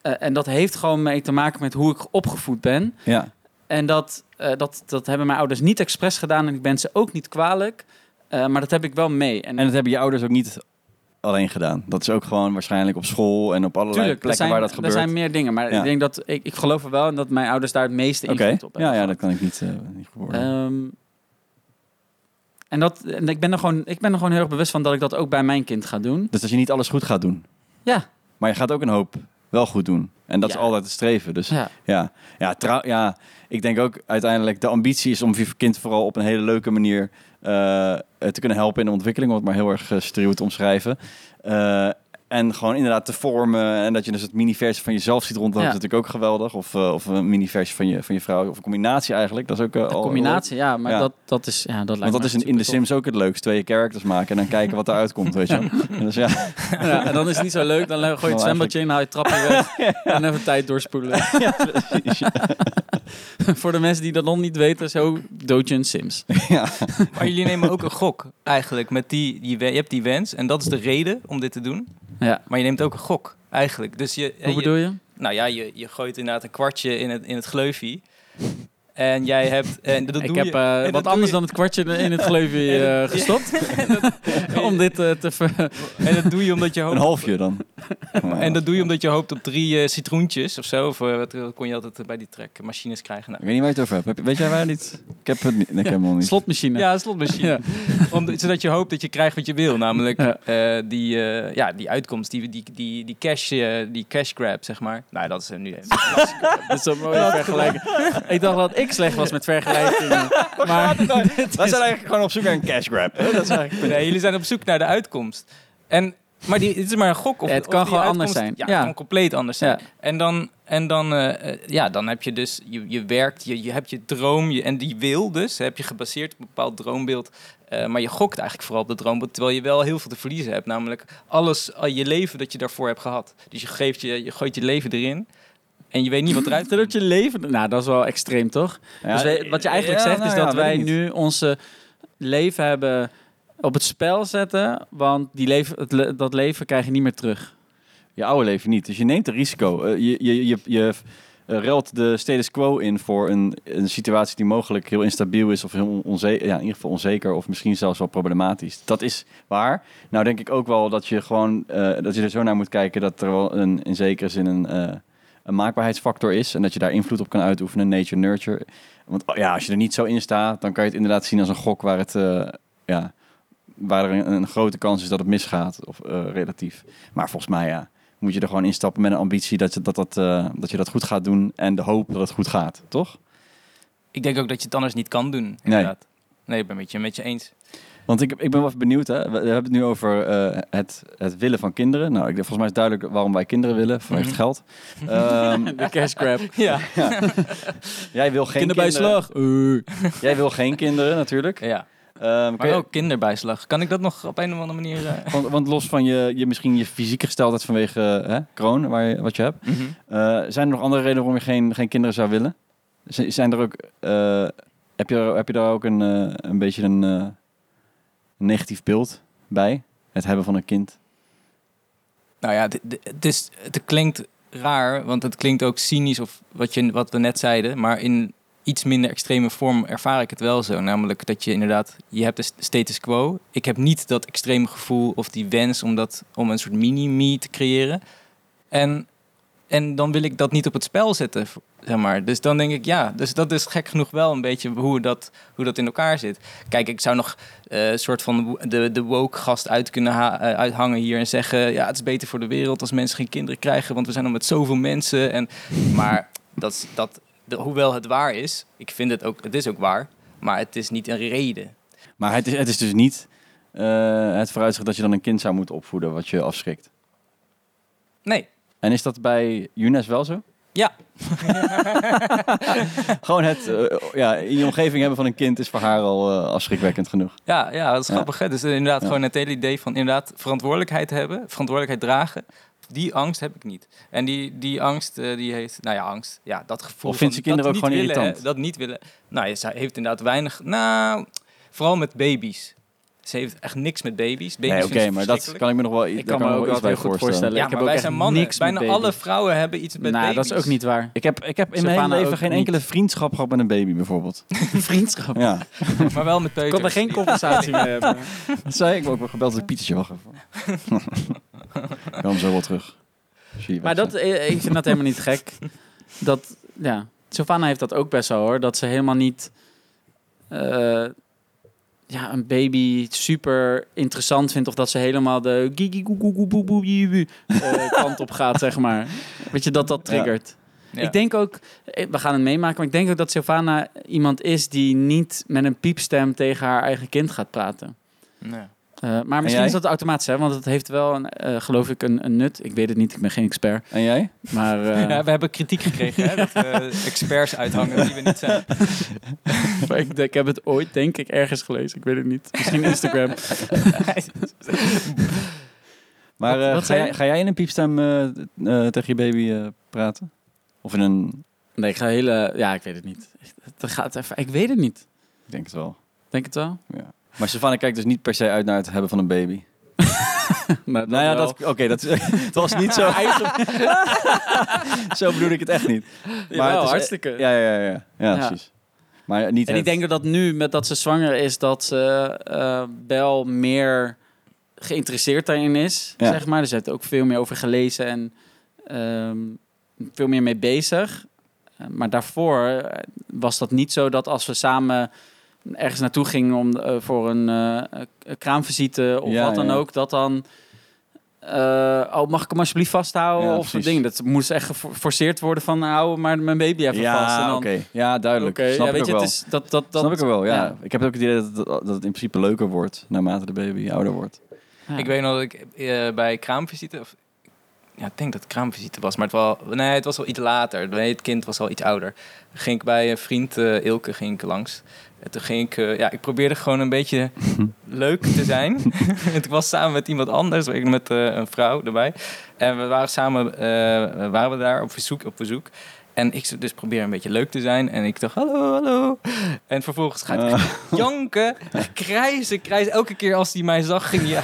eh, en dat heeft gewoon mee te maken met hoe ik opgevoed ben. Ja. En dat, eh, dat, dat hebben mijn ouders niet expres gedaan. En ik ben ze ook niet kwalijk. Eh, maar dat heb ik wel mee. En, En dat hebben je ouders ook niet alleen gedaan. Dat is ook gewoon waarschijnlijk op school en op allerlei Tuurlijk, er plekken zijn, waar dat er gebeurt. zijn meer dingen. Maar Ja. ik denk dat ik, ik geloof er wel in dat mijn ouders daar het meeste invloed op hebben. ja, ja, dat kan ik niet, eh niet. Ehm, en dat, en ik, ben er gewoon, ik ben er gewoon heel erg bewust van dat ik dat ook bij mijn kind ga doen. dus dat je niet alles goed gaat doen. Ja, Maar je gaat ook een hoop wel goed doen. En dat Ja. is altijd het streven. Dus ja. ja, ja, trouw, ja, ik denk ook uiteindelijk de ambitie is om je kind vooral op een hele leuke manier eh, te kunnen helpen in de ontwikkeling, om het maar heel erg uh, te omschrijven. Eh, en gewoon inderdaad te vormen en dat je dus het mini-versie van jezelf ziet rondlopen, Ja. is natuurlijk ook geweldig. Of, eh, of een mini-versie van je, van je vrouw, of een combinatie eigenlijk. Dat is ook eh, al- combinatie, ja, maar Ja. Dat, dat is, ja, dat lijkt Want dat me is in, supertof. Sims ook het leukst. Twee characters maken en dan kijken wat eruit komt, weet je. En Dus ja, Ja, en dan is het niet zo leuk, dan gooi je het zwembadje in, haal je trapje weg en even tijd doorspoelen. precies. Voor de mensen die dat nog niet weten, zo dood je een Sims. ja. Maar jullie nemen ook een gok eigenlijk. Met die, die, je hebt die wens en dat is de reden om dit te doen. Ja. Maar je neemt ook een gok eigenlijk. Dus je, Hoe je- bedoel je? Nou ja, je, je gooit inderdaad een kwartje in het, in het gleufje. En jij hebt... En dat ik doe heb je, eh, wat anders je- dan het kwartje in het gleufje eh, dat- gestopt. Om dit eh, te ver... En dat doe je omdat je hoopt... Een halfje dan. En dat doe je omdat je hoopt op drie citroentjes of zo. Of wat kon je altijd bij die trekmachines krijgen. Nou, Ik weet niet waar je het over hebt. Weet jij waar niet? Ik heb het niet. Nee, ik heb hem niet. Slotmachine. Ja, een slotmachine. Ja. Om, zodat je hoopt dat je krijgt wat je wil. Namelijk Ja. eh, die, eh, ja, die uitkomst, die, die, die, die, cash, die cash grab, zeg maar. Nou, dat is er nu even. Dat is zo mooi vergelijken. ik dacht dat ik slecht was met vergelijkingen. Maar We zijn eigenlijk gewoon op zoek naar een cash grab. Dat is eigenlijk... Nee, jullie zijn op zoek naar de uitkomst. En, maar die, het is maar een gok. Of, Ja, het kan gewoon anders zijn. Ja, Ja. het kan compleet anders zijn. Ja. En dan, en dan, eh, eh, ja, dan heb je dus, je, je werkt, je, je hebt je droom je, en die wil dus, heb je gebaseerd op een bepaald droombeeld. Eh, maar je gokt eigenlijk vooral op dat droombeeld, terwijl je wel heel veel te verliezen hebt. Namelijk alles, al je leven dat je daarvoor hebt gehad. Dus je, geeft je, je gooit je leven erin en je weet niet wat eruit dat je leven... Nou, dat is wel extreem, toch? Ja, dus we- wat je eigenlijk ja, zegt nou is ja, dat wij nu onze leven hebben op het spel zetten. Want die leven, het dat leven krijg je niet meer terug. Je oude leven niet. Dus je neemt een risico. Eh, je je, je, je eh, ruilt de status quo in voor een, een situatie die mogelijk heel instabiel is of heel onzeker, ja, in ieder geval onzeker of misschien zelfs wel problematisch. Dat is waar. Nou denk ik ook wel dat je gewoon eh, dat je er zo naar moet kijken dat er wel een in zekere zin een, eh, een maakbaarheidsfactor is en dat je daar invloed op kan uitoefenen, nature nurture. Want oh ja, als je er niet zo in staat, dan kan je het inderdaad zien als een gok waar het eh, ja, waar er een, een grote kans is dat het misgaat of eh, relatief. Maar volgens mij ja, moet je er gewoon instappen met een ambitie dat je dat, dat, eh, dat je dat goed gaat doen en de hoop dat het goed gaat, toch? Ik denk ook dat je het anders niet kan doen, inderdaad. Nee, ik ben het met je, met je eens. Want ik, ik ben wel even benieuwd, hè? we, hebben het nu over eh, het, het willen van kinderen. Nou, ik, volgens mij is duidelijk waarom wij kinderen willen, vanwege het geld. Ehm, De cash grab. Ja. jij wil geen Kinderbijslag. kinderen. Jij wil geen kinderen natuurlijk. ja. Ehm, Maar je- ook kinderbijslag. Kan ik dat nog op een of andere manier... eh, want, want los van je, je misschien je fysieke gesteldheid vanwege eh, hè, kroon, waar je, wat je hebt. mhm. Eh, zijn er nog andere redenen waarom je geen, geen kinderen zou willen? Z- Zijn er ook, eh, heb, je, heb je daar ook een, eh, een beetje een negatief beeld bij? Het hebben van een kind? Nou ja, het, is, het klinkt raar, want het klinkt ook cynisch of wat, je, wat we net zeiden. Maar in iets minder extreme vorm ervaar ik het wel zo. Namelijk dat je inderdaad, je hebt de st- status quo. Ik heb niet dat extreme gevoel of die wens om, dat, om een soort mini-me te creëren. En, en dan wil ik dat niet op het spel zetten, zeg maar. Dus dan denk ik, ja, dus dat is gek genoeg wel een beetje hoe dat, hoe dat in elkaar zit. Kijk, ik zou nog eh, een soort van de, de woke gast uit kunnen eh, uithangen hier en zeggen... ja, het is beter voor de wereld als mensen geen kinderen krijgen... want we zijn al met zoveel mensen. En, maar dat, dat, de- hoewel het waar is, ik vind het ook, het is ook waar... maar het is niet een reden. Maar het is, het is dus niet eh, het vooruitzicht dat je dan een kind zou moeten opvoeden wat je afschrikt. Nee, En is dat bij Younes wel zo? ja. Gewoon het eh, ja, in je omgeving hebben van een kind is voor haar al eh, afschrikwekkend genoeg. Ja, ja, dat is Ja. grappig. Hè? Dus eh, inderdaad Ja. gewoon het hele idee van inderdaad verantwoordelijkheid hebben, verantwoordelijkheid dragen. Die angst heb ik niet. En die, die angst, die heeft, nou ja, angst. Ja, dat gevoel Of vindt ze kinderen dat ook niet gewoon willen, irritant? hè, Dat niet willen. Nou, zij heeft inderdaad weinig, nou, vooral met baby's. Ze heeft echt niks met baby's. baby's Nee, oké, maar dat kan ik me nog wel, Ik kan me ook wel iets bij heel goed voorstellen. voorstellen. Ja, Ik heb maar ook wij zijn mannen. niks Bijna alle vrouwen hebben iets met nou, baby's. dat is ook niet waar. Ik heb, ik heb in mijn hele leven geen niet. enkele vriendschap gehad met een baby bijvoorbeeld. Vriendschap. Ja, Maar wel met Ik peuters. kon er geen conversatie mee hebben. dat zei ik. Ik word ook wel gebeld door Pietertje. Wacht even. ik kom zo wel terug. Maar dat, eh, ik vind dat helemaal niet gek. Dat, ja. Savannah heeft dat ook best wel hoor. Dat ze helemaal niet eh, ja, een baby super interessant vindt. Of dat ze helemaal de kant op gaat, zeg maar. Weet je, dat dat triggert. Ja. Ik denk ook, eh, we gaan het meemaken, maar ik denk ook dat Savannah iemand is die niet met een piepstem tegen haar eigen kind gaat praten. Ja. Eh, maar misschien is dat automatisch, hè? want het heeft wel, een, eh, geloof ik, een, een nut. Ik weet het niet, ik ben geen expert. En jij? Maar eh, Ja, we hebben kritiek gekregen, hè, dat experts uithangen die we niet zijn. Maar ik, ik heb het ooit, denk ik, ergens gelezen. Ik weet het niet. Misschien Instagram. Maar Wat- eh, wat ga, jij, je? ga jij in een piepstem tegen je baby eh, praten? Of in een... Nee, ik ga hele... Ja, ik weet het niet. Dat gaat even... Ik weet het niet. Ik denk het wel. Denk het wel? Ja. Maar Savannah kijkt dus niet per se uit naar het hebben van een baby. Maar nou ja, wel. dat, oké, dat, het was niet zo. zo bedoel ik het echt niet. Jawel, het is- hartstikke. Ja, ja, ja, ja, ja, precies. Maar niet En ik denk dat nu, met dat ze zwanger is, dat ze eh, wel meer geïnteresseerd daarin is, Ja. zeg maar. Dus hij heeft ook veel meer over gelezen en ehm, veel meer mee bezig. Eh, maar daarvoor eh, was dat niet zo dat als we samen ergens naartoe gingen om, eh, voor een eh, een kraamvisite of Ja, wat dan ja. ook, dat dan... eh, oh, mag ik hem alsjeblieft vasthouden? Ja, of zo'n ding. Dat moest echt geforceerd worden van... hou maar mijn baby even vast. En Ja, dan, oké. Ja, duidelijk. Oké, Snap ja, ik weet je, wel. het is dat, dat, dat, Snap ik ook wel, ja. ja. Ik heb ook het idee dat, het- dat het in principe leuker wordt naarmate de baby ouder wordt. Ja. Ik weet nog dat ik bij kraamvisite... Of, ja, ik denk dat het kraamvisite was, maar het, wel, nee, het was wel iets later. Nee, het kind was al iets ouder. Dan ging ik bij een vriend, Ilke, ging ik langs. En toen ging ik... eh, ja, ik probeerde gewoon een beetje leuk te zijn. ik was samen met iemand anders, ik met eh, een vrouw erbij. En we waren samen eh, waren we daar op verzoek, op bezoek. En ik dus probeer een beetje leuk te zijn. En ik dacht, hallo, hallo. En vervolgens gaat hij Eh, janken, krijzen, krijzen. Elke keer als hij mij zag, ging hij...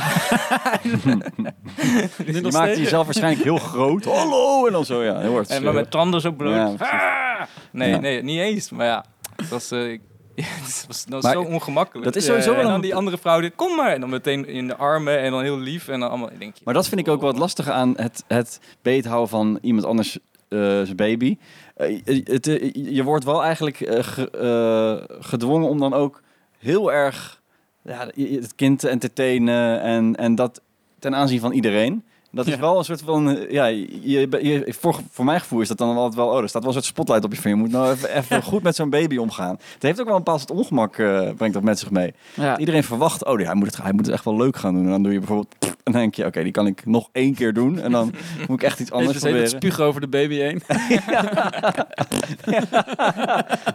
je maakt jezelf waarschijnlijk heel groot. Hallo! En dan zo, ja. Heel hard En maar met tanden zo bloot. Ja. Ah! nee, nee, niet eens. Maar ja, het was, ik- het was, dat was zo ongemakkelijk. dat is sowieso wel En dan die andere vrouw, dit, kom maar. En dan meteen in de armen en dan heel lief. En dan allemaal, denk je... Maar dat vind ik ook wel het lastige aan het, het beethouden van iemand anders eh, zijn baby. Eh, je- het, eh, je wordt wel eigenlijk ge- gedwongen om dan ook heel erg ja, het kind te entertainen en, en dat ten aanzien van iedereen. Dat is Ja. wel een soort van, eh, ja, je, je, voor, voor mijn gevoel is dat dan altijd wel, oh, er staat wel een soort spotlight op je van, je moet nou even, even goed met zo'n baby omgaan. Het heeft ook wel een bepaald soort ongemak, eh, brengt dat met zich mee. Ja. Iedereen verwacht, oh, hij moet, het, hij moet het echt wel leuk gaan doen. En dan doe je bijvoorbeeld, en dan denk je, oké, die kan ik nog één keer doen. En dan moet ik echt iets anders steeds het proberen. spugen over de baby heen.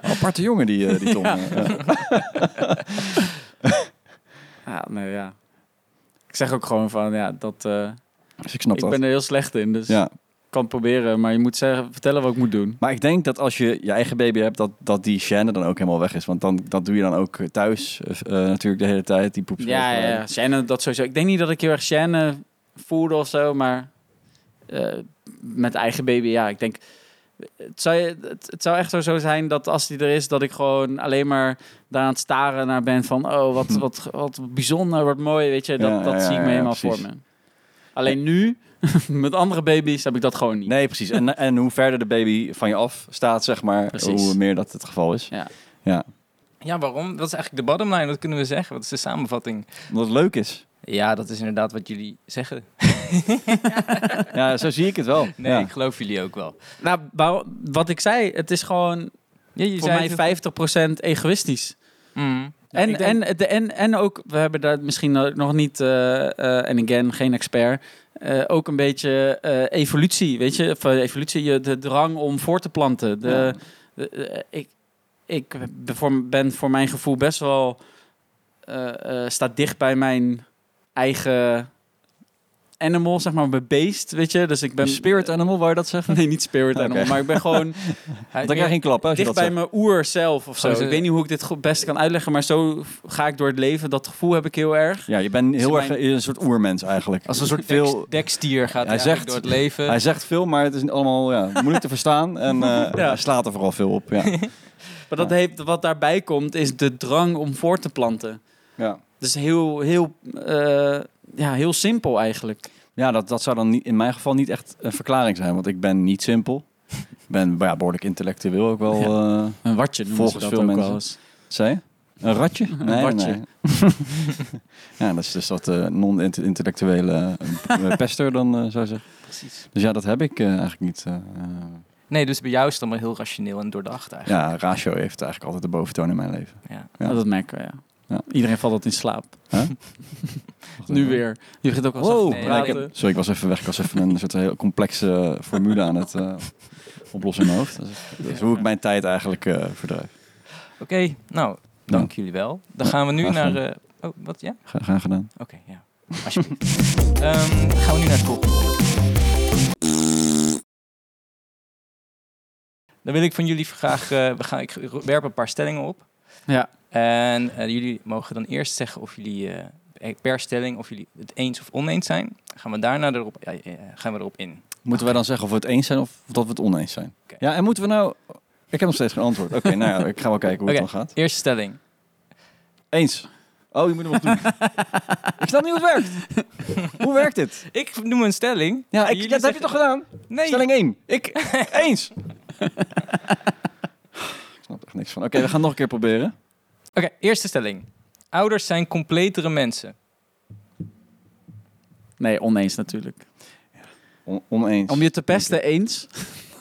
Aparte jongen, die, eh, die Tom. ja. Ja, nee, ja. Ik zeg ook gewoon van, ja, dat... Dus ik snap ik dat. ben er heel slecht in, dus Ja. ik kan proberen. Maar je moet zeggen, vertellen wat ik moet doen. Maar ik denk dat als je je eigen baby hebt, dat, dat die chaîne dan ook helemaal weg is. Want dan, dat doe je dan ook thuis eh, eh, natuurlijk de hele tijd. Die poep Ja, ja, ja. Dat sowieso. Ik denk niet dat ik heel erg Shane voelde of zo, maar eh, met eigen baby, ja. Ik denk, het zou, je- het, het zou echt zo zo zijn dat als die er is, dat ik gewoon alleen maar daar aan het staren naar ben van, oh, wat, wat, wat bijzonder, wat mooi, weet je. Dat, Ja, dat ja, zie ik me helemaal voor me. Alleen nu, met andere baby's, heb ik dat gewoon niet. Nee, precies. En, en hoe verder de baby van je af staat, zeg maar, Precies. hoe meer dat het geval is. Ja. Ja. Ja, waarom? Dat is eigenlijk de bottom line, dat kunnen we zeggen. Wat is de samenvatting? Omdat het leuk is. Ja, dat is inderdaad wat jullie zeggen. Ja, zo zie ik het wel. Nee, ja. ik geloof jullie ook wel. Nou, wat ik zei, het is gewoon Ja, je voor zei mij het- 50% egoïstisch. Mm. En, denk- en, de, en, en ook, we hebben daar misschien nog niet, eh, eh, en again, geen expert, eh, ook een beetje evolutie, weet je? Of, evolutie, je, de drang om voor te planten. De, de- ik ik ben voor, ben voor mijn gevoel best wel, staat dicht bij mijn eigen animal, zeg maar, mijn beest, weet je? Dus ik ben... Spirit animal, wou je dat zeggen? Nee, niet spirit animal, maar ik ben gewoon Dan krijg je geen klap, hè, als je dicht dat bij zegt. mijn oer zelf of zo. Oh, Ik weet niet hoe ik dit goed best kan uitleggen, maar zo ga ik door het leven. Dat gevoel heb ik heel erg. Ja, je bent heel erg mijn- een soort oermens eigenlijk. Als een soort veel... dekstier gaat Hij zegt- door het leven. Hij zegt veel, maar het is allemaal ja, moeilijk te verstaan. En eh, hij slaat er vooral veel op. Ja. Maar dat heeft, wat daarbij komt, is de drang om voor te planten. Ja. Dus heel, heel, eh, ja, heel simpel eigenlijk. Ja, dat, dat zou dan niet, in mijn geval niet echt een verklaring zijn, want ik ben niet simpel. Ik ben ja, behoorlijk intellectueel ook wel. eh Een watje noemen Volgens ze dat veel ook mensen. wel eens. zei je? Een ratje? Nee, watje. nee. ja, dat is dus dat eh, non-intellectuele eh, pester dan, eh, zou je zeggen. Precies. Dus ja, dat heb ik eh, eigenlijk niet. Nee, dus bij jou is het allemaal heel rationeel en doordacht eigenlijk. ja, ratio heeft eigenlijk altijd de boventoon in mijn leven. Ja. Ja. Oh, dat merken we, ja. Ja. Iedereen valt dat in slaap. Huh? Nu weer. Je begint ook al Wow. zacht te Nee, Ja, ik heb- sorry, ik was even weg. Ik was even een soort heel complexe formule aan het eh, oplossen in mijn hoofd. Dat is, dat is hoe ik mijn tijd eigenlijk eh verdrijf. Oké, nou, dank jullie wel. Dan gaan we nu graag naar... eh, oh, wat? Ja? Ga, gaan gedaan. Oké, ja. Alsjeblieft. Ehm, gaan we nu naar het volgende. Dan wil ik van jullie graag... eh, we gaan, ik werp een paar stellingen op. Ja. En eh, jullie mogen dan eerst zeggen of jullie eh, per stelling... of jullie het eens of oneens zijn. Gaan we daarna erop, ja, gaan we erop in. Moeten wij dan zeggen of we het eens zijn of dat we het oneens zijn? Ja, en moeten we nou... Ik heb nog steeds geen antwoord. Oké, nou ja, ik ga wel kijken hoe het dan gaat. Eerste stelling. Eens. Oh, je moet hem doen. ik snap niet hoe het werkt. hoe werkt dit? Ik noem een stelling. Ja, ik, dat heb je toch gedaan? Nee. Stelling 1. Ik. Eens. ik snap er echt niks van. Oké, we gaan het nog een keer proberen. Oké, eerste stelling. Ouders zijn completere mensen. Nee, oneens natuurlijk. On- oneens. Om je te pesten eens.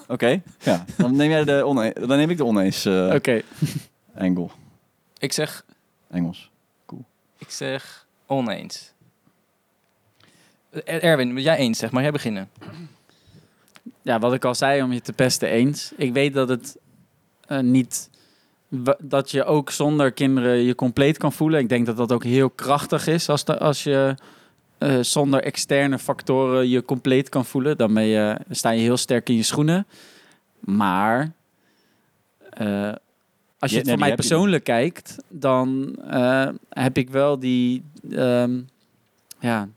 Oké, ja. Dan neem, jij de one- dan neem ik de oneens eh Oké. angle. Ik zeg, Engels. ik zeg oneens. Erwin, jij eens, zeg maar. Jij beginnen. Ja, wat ik al zei, om je te pesten eens. Ik weet dat het eh, niet... Dat je ook zonder kinderen je compleet kan voelen. Ik denk dat dat ook heel krachtig is als, de, als je eh, zonder externe factoren je compleet kan voelen. Dan ben je, sta je heel sterk in je schoenen. Maar eh, als je Ja, het nee, voor mij persoonlijk kijkt, dan eh, heb ik wel die... ehm, ja,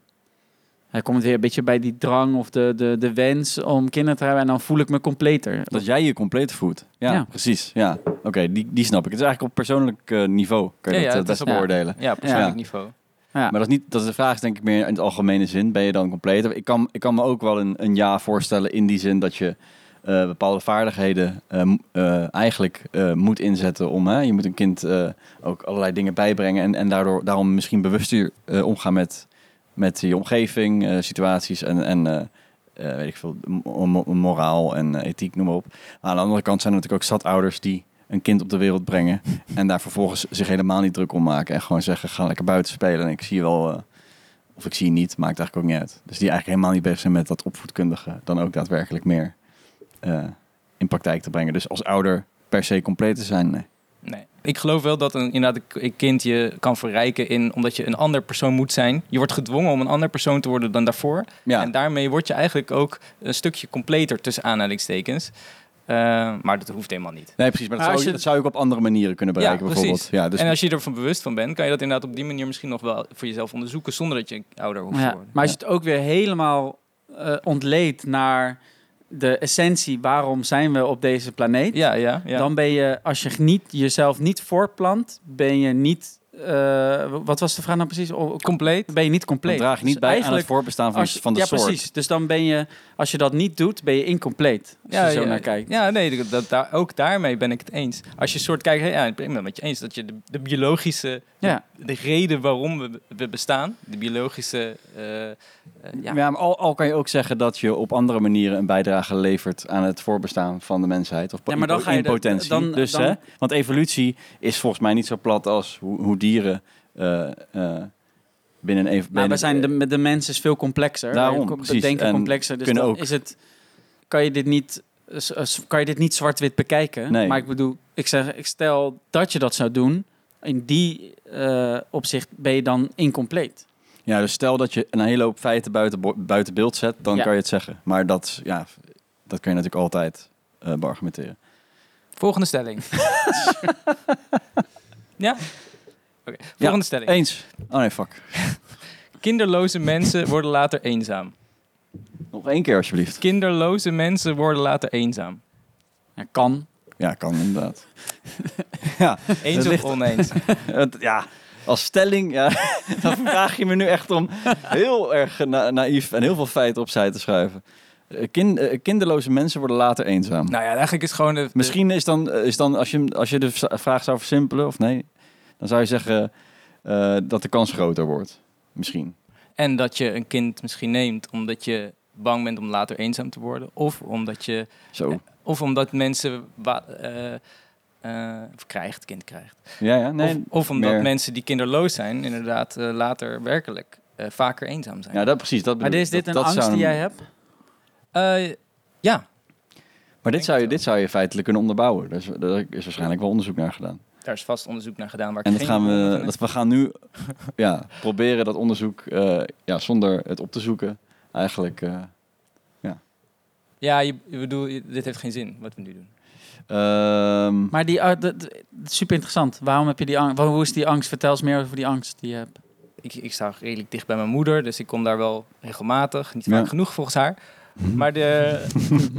hij komt weer een beetje bij die drang of de, de, de wens om kinderen te hebben. En dan voel ik me completer. Dat jij je compleet voelt. Ja, Ja. precies. Ja. Oké, die, die snap ik. Het is eigenlijk op persoonlijk eh, niveau. Kun je Ja, dat ja, het het is best op- beoordelen. Ja, persoonlijk Ja. niveau. Ja. Maar dat is niet, dat is de vraag is denk ik meer in het algemene zin. Ben je dan compleet? Ik kan, ik kan me ook wel een, een ja voorstellen in die zin dat je eh, bepaalde vaardigheden eh, m- eh, eigenlijk eh, moet inzetten om. Hè, je moet een kind eh, ook allerlei dingen bijbrengen en, en daardoor daarom misschien bewuster eh, omgaan met, met je omgeving, eh, situaties en, en eh, eh, weet ik veel, mo- mo- moraal en ethiek, noem maar op. Aan de andere kant zijn er natuurlijk ook statouders die een kind op de wereld brengen en daar vervolgens zich helemaal niet druk om maken en gewoon zeggen, ga lekker buiten spelen en ik zie je wel, of ik zie je niet, maakt eigenlijk ook niet uit. Dus die eigenlijk helemaal niet bezig zijn met dat opvoedkundige dan ook daadwerkelijk meer in praktijk te brengen. Dus als ouder per se compleet te zijn, nee. Nee. Ik geloof wel dat een, inderdaad een- kind je kan verrijken in omdat je een ander persoon moet zijn. Je wordt gedwongen om een ander persoon te worden dan daarvoor. Ja, En daarmee word je eigenlijk ook een stukje completer tussen aanhalingstekens. Eh, maar dat hoeft helemaal niet. nee, precies. Maar dat, Maar zou, je, dat zou je ook op andere manieren kunnen bereiken, Ja, bijvoorbeeld. precies. Ja, dus en als je ervan bewust van bent, kan je dat inderdaad op die manier misschien nog wel voor jezelf onderzoeken zonder dat je ouder hoeft te Ja, worden. maar als je het ook weer helemaal eh ontleedt naar de essentie, waarom zijn we op deze planeet? Ja, ja, ja. Dan ben je, als je niet, jezelf niet voortplant, ben je niet, eh, wat was de vraag nou precies? O- compleet. Ben je niet dan compleet. draag je niet Dus bij aan het voorbestaan van, als je- van de ja, soort. precies. Dus dan ben je, als je dat niet doet, ben je incompleet. Als je zo naar kijkt. Ja, nee, dat, dat, daar, ook daarmee ben ik het eens. Als je soort kijkt, ja, ik ben het met je eens dat je de, de biologische, Ja. de reden waarom we, we bestaan, de biologische, eh, eh, ja, Ja, maar al, al kan je ook zeggen dat je op andere manieren een bijdrage levert aan het voorbestaan van de mensheid. Of Ja, maar dan in ga je de- potentie. dan- dus, dan- hè, want evolutie is volgens mij niet zo plat als hoe, hoe dieren eh, eh, binnen een... Maar we zijn de, de mens is veel complexer. Daarom, Wij precies. denken En complexer. Dus dan ook- is het, kan je dit niet, kan je dit niet zwart-wit bekijken. Nee. Maar ik bedoel, ik zeg, ik stel dat je dat zou doen. In die eh, opzicht ben je dan incompleet. Ja, dus stel dat je een hele hoop feiten buiten, buiten beeld zet, dan Ja. kan je het zeggen. Maar dat, ja, dat kun je natuurlijk altijd eh beargumenteren. Volgende stelling. ja? Oké, volgende stelling. Eens. Oh nee, fuck. Kinderloze mensen worden later eenzaam. Nog één keer alsjeblieft. Kinderloze mensen worden later eenzaam. Ja, kan. Ja, kan inderdaad. ja, Eens of ligt- oneens? ja, als stelling, ja, dan vraag je me nu echt om heel erg na- naïef en heel veel feiten opzij te schuiven. Eh, Kind, eh, kinderloze mensen worden later eenzaam. nou ja, eigenlijk is gewoon de... Misschien is dan, eh, is dan als, je, als je de vraag zou versimpelen, of nee, dan zou je zeggen eh, dat de kans groter wordt. Misschien. En dat je een kind misschien neemt omdat je bang bent om later eenzaam te worden. Of omdat, je, Zo. of omdat mensen wa- eh, eh, of krijgt, kind krijgt. Ja, ja, nee. of, of omdat meer- mensen die kinderloos zijn inderdaad eh, later werkelijk eh, vaker eenzaam zijn. Ja, dat precies. Dat Maar is dit Dat- een dat angst zou die jij hebt? Eh, ja, Maar dit zou, je, dit zou je feitelijk kunnen onderbouwen. Dus daar is waarschijnlijk wel onderzoek naar gedaan. Daar is vast onderzoek naar gedaan waar ik En dat geen gaan we, dat we gaan nu ja, proberen dat onderzoek eh, ja, zonder het op te zoeken. Eigenlijk. eh, Ja, je, je bedoel, je- dit heeft geen zin wat we nu doen. ehm, Maar die, uh, de- de- super interessant. Waarom heb je die angst? Hoe is die angst? Vertel eens meer over die angst die je hebt. Ik, ik sta redelijk dicht bij mijn moeder, dus ik kom daar wel regelmatig. Niet vaak Ja. genoeg volgens haar. Maar, de,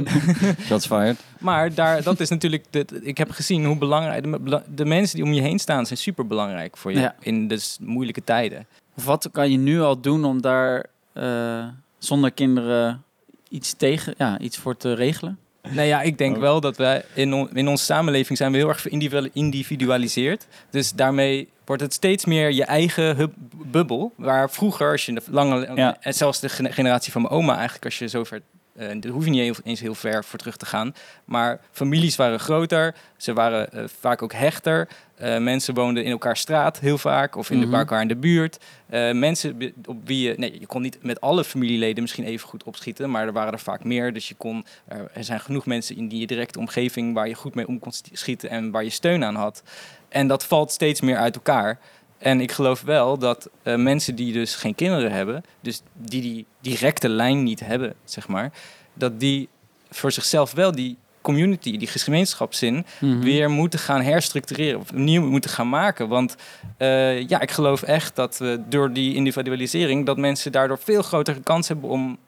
Shots fired. maar daar, dat is natuurlijk... De, ik heb gezien hoe belangrijk... De, mensen die om je heen staan zijn super belangrijk voor je Ja. in dus moeilijke tijden. Of wat kan je nu al doen om daar eh, zonder kinderen iets tegen, ja, iets voor te regelen? Nou ja, ik denk Oh. wel dat wij in, on- in onze samenleving zijn we heel erg individualiseerd. Dus daarmee wordt het steeds meer je eigen hub- bubbel. Waar vroeger, als je de lange, Ja. en zelfs de gene- generatie van mijn oma eigenlijk, als je zover, eh daar hoef je niet heel- eens heel ver voor terug te gaan. Maar families waren groter, ze waren eh, vaak ook hechter. Eh, mensen woonden in elkaar straat heel vaak, of in Mhm. de, bij elkaar in de buurt. Eh, mensen op wie je, nee, je kon niet met alle familieleden misschien even goed opschieten, maar er waren er vaak meer. Dus je kon, er, zijn genoeg mensen in die directe omgeving waar je goed mee om kon schieten en waar je steun aan had. En dat valt steeds meer uit elkaar. En ik geloof wel dat eh, mensen die dus geen kinderen hebben, dus die die directe lijn niet hebben, zeg maar, dat die voor zichzelf wel die community, die gemeenschapszin, Mhm. weer moeten gaan herstructureren of opnieuw moeten gaan maken. Want eh, ja, ik geloof echt dat we door die individualisering, dat mensen daardoor veel grotere kans hebben om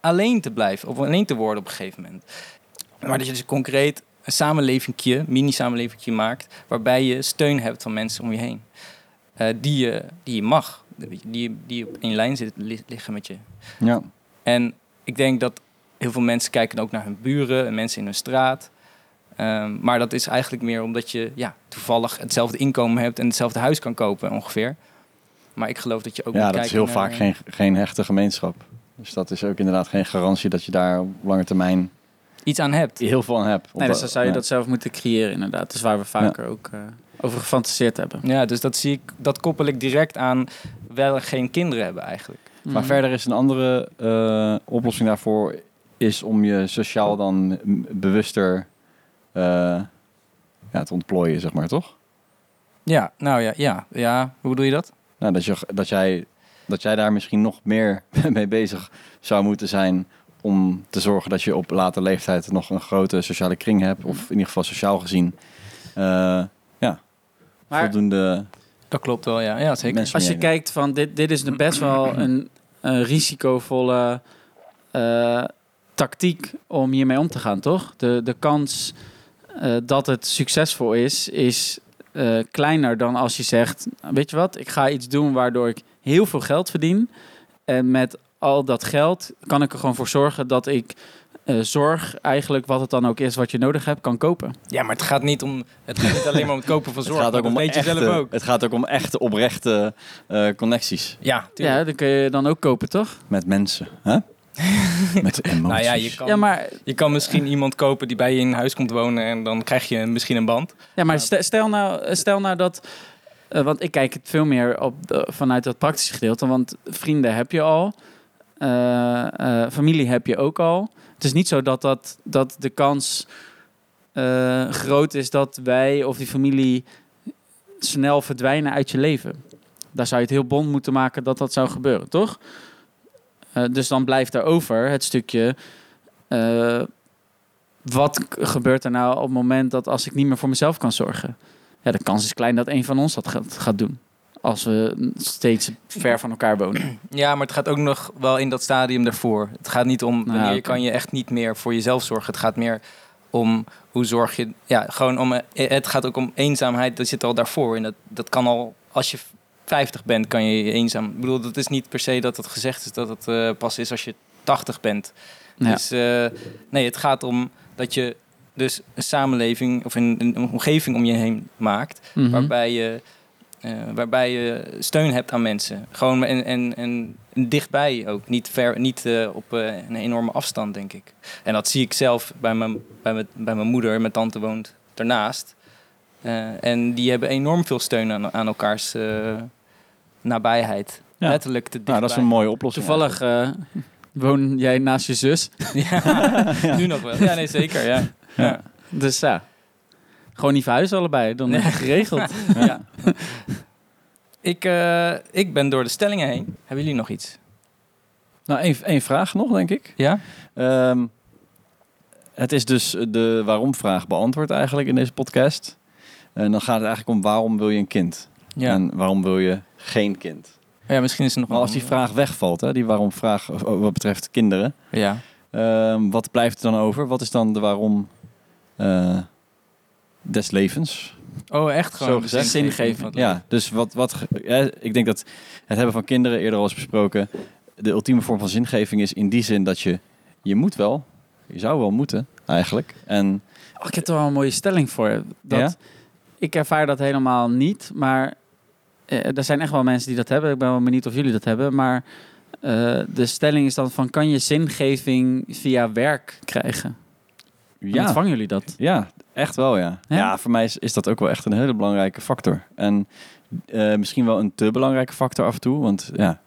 alleen te blijven of alleen te worden op een gegeven moment. Maar dat je dus concreet een samenlevingje, mini-samenlevingje maakt, waarbij je steun hebt van mensen om je heen. Eh, die, je, die je mag, die, die op één lijn li- liggen met je. Ja. En ik denk dat heel veel mensen kijken ook naar hun buren en mensen in hun straat. Ehm, maar dat is eigenlijk meer omdat je ja, toevallig hetzelfde inkomen hebt en hetzelfde huis kan kopen ongeveer. Maar ik geloof dat je ook ja, moet dat is heel naar- vaak geen, geen hechte gemeenschap. Dus dat is ook inderdaad geen garantie dat je daar op lange termijn iets aan hebt. heel veel aan hebt. Nee, dus dan zou je Ja. dat zelf moeten creëren inderdaad. Dat is waar we vaker ook eh, over gefantaseerd hebben. Ja, dus dat zie ik, dat koppel ik direct aan wel geen kinderen hebben eigenlijk. Maar Mhm. verder is een andere eh, oplossing daarvoor is om je sociaal dan bewuster eh, ja, te ontplooien, zeg maar, toch? Ja, nou ja, ja, ja. Hoe bedoel je dat? Nou, dat, je, dat, jij, dat jij daar misschien nog meer mee bezig zou moeten zijn om te zorgen dat je op late leeftijd nog een grote sociale kring hebt. Of in ieder geval sociaal gezien eh, ja, Maar voldoende Dat klopt wel, ja. Ja, zeker. als je heen kijkt van dit, dit is de best wel een, een risicovolle eh, tactiek om hiermee om te gaan, toch? De, de kans eh, dat het succesvol is, is eh, kleiner dan als je zegt, weet je wat, ik ga iets doen waardoor ik heel veel geld verdien. En met al dat geld kan ik er gewoon voor zorgen dat ik eh, zorg, eigenlijk wat het dan ook is wat je nodig hebt, kan kopen. Ja, maar het gaat niet om het gaat niet alleen maar om het kopen van Het zorg. gaat, ook maar om echte, zelf ook. het gaat ook om echte, oprechte eh, connecties Ja, tuurlijk. Ja, dan kun je dan ook kopen, toch? met mensen. Hè? met emoties. Nou ja, je kan, Ja, maar je kan misschien iemand kopen die bij je in huis komt wonen en dan krijg je misschien een band. Ja, maar stel, nou, stel nou dat. eh, want ik kijk het veel meer op de- vanuit dat praktische gedeelte. Want vrienden heb je al. eh, eh, familie heb je ook al. Het is niet zo dat, dat, dat de kans eh, groot is dat wij of die familie snel verdwijnen uit je leven. Daar zou je het heel bond moeten maken dat dat zou gebeuren, toch? Eh, dus dan blijft er over het stukje. eh, wat gebeurt er nou op het moment dat als ik niet meer voor mezelf kan zorgen? Ja, de kans is klein dat een van ons dat gaat, gaat doen. Als we steeds ver van elkaar wonen. Ja, maar het gaat ook nog wel in dat stadium daarvoor. Het gaat niet om wanneer oké. je kan je echt niet meer voor jezelf zorgen. Het gaat meer om hoe zorg je. Ja, gewoon om. eh, Het gaat ook om eenzaamheid. Dat zit al daarvoor. En dat, dat kan al als je 50 bent, kan je je eenzaam. Ik bedoel, dat is niet per se dat het gezegd is dat het eh, pas is als je 80 bent. Ja. Dus eh, nee, het gaat om dat je dus een samenleving of een, een omgeving om je heen maakt. Mhm. waarbij je, eh, waarbij je steun hebt aan mensen. Gewoon en, en, en dichtbij ook. Niet, ver, niet op een enorme afstand, denk ik. En dat zie ik zelf bij mijn, bij mijn, bij mijn moeder. Mijn tante woont daarnaast. Eh, en die hebben enorm veel steun aan, aan elkaars eh, nabijheid. Ja. Letterlijk te dichtbij. Nou, dat is een mooie oplossing. Toevallig eh, woon jij naast je zus. Ja, nu nog wel. Ja, nee, zeker. Ja. Ja. Dus ja, gewoon niet verhuizen allebei. Dan is het geregeld. Ja. Ik, eh, ik ben door de stellingen heen. Hebben jullie nog iets? Nou, één, één vraag nog, denk ik. Ja? Ehm, het is dus de waarom-vraag beantwoord eigenlijk in deze podcast. En dan gaat het eigenlijk om waarom wil je een kind? Ja. En waarom wil je geen kind? ja, misschien is er nog Maar wel als die vraag wegvalt, hè, die waarom-vraag wat betreft kinderen, Ja. Ehm, wat blijft er dan over? Wat is dan de waarom eh, des levens? Oh, echt gewoon Zo gezegd. het Ja, dus wat, wat, ja, ik denk dat het hebben van kinderen eerder al is besproken. De ultieme vorm van zingeving is in die zin dat je, je moet wel, je zou wel moeten eigenlijk. En Oh, ik heb er wel een mooie stelling voor. Dat, Ja? Ik ervaar dat helemaal niet, maar eh, er zijn echt wel mensen die dat hebben. Ik ben wel benieuwd of jullie dat hebben. Maar eh, de stelling is dan van, kan je zingeving via werk krijgen? Ja, ontvangen jullie dat? ja, echt wel ja. Ja? Ja, voor mij is, is dat ook wel echt een hele belangrijke factor. En eh, misschien wel een te belangrijke factor af en toe. Want ja,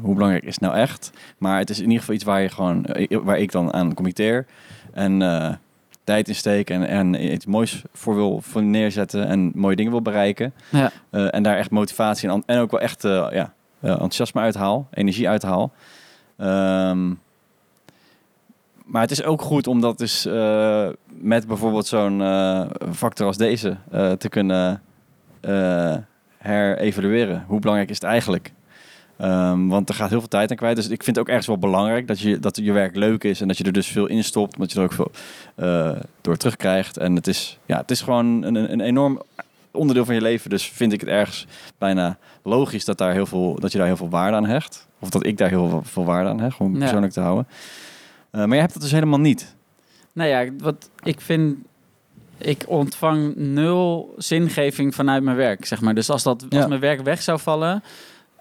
hoe belangrijk is het nou echt? Maar het is in ieder geval iets waar, je gewoon, waar ik dan aan committeer. En tijd in steek en, en iets moois voor wil voor neerzetten. En mooie dingen wil bereiken. Ja. Eh, en daar echt motivatie en, en ook wel echt eh, ja, eh, enthousiasme uithaal, energie uithaal. Ehm, maar het is ook goed om dat dus met bijvoorbeeld zo'n factor als deze te kunnen herevalueren. Hoe belangrijk is het eigenlijk? Ehm, want er gaat heel veel tijd aan kwijt. Dus ik vind het ook ergens wel belangrijk dat je, dat je werk leuk is en dat je er dus veel in stopt. Omdat je er ook veel eh, door terugkrijgt. En het is, ja, het is gewoon een, een enorm onderdeel van je leven. Dus vind ik het ergens bijna logisch dat, daar heel veel, dat je daar heel veel waarde aan hecht. Of dat ik daar heel veel, waarde aan hecht, om Ja. persoonlijk te houden. Eh, maar je hebt het dus helemaal niet. Nou ja, wat ik vind, ik ontvang nul zingeving vanuit mijn werk, zeg maar. Dus als, dat, als Ja. mijn werk weg zou vallen,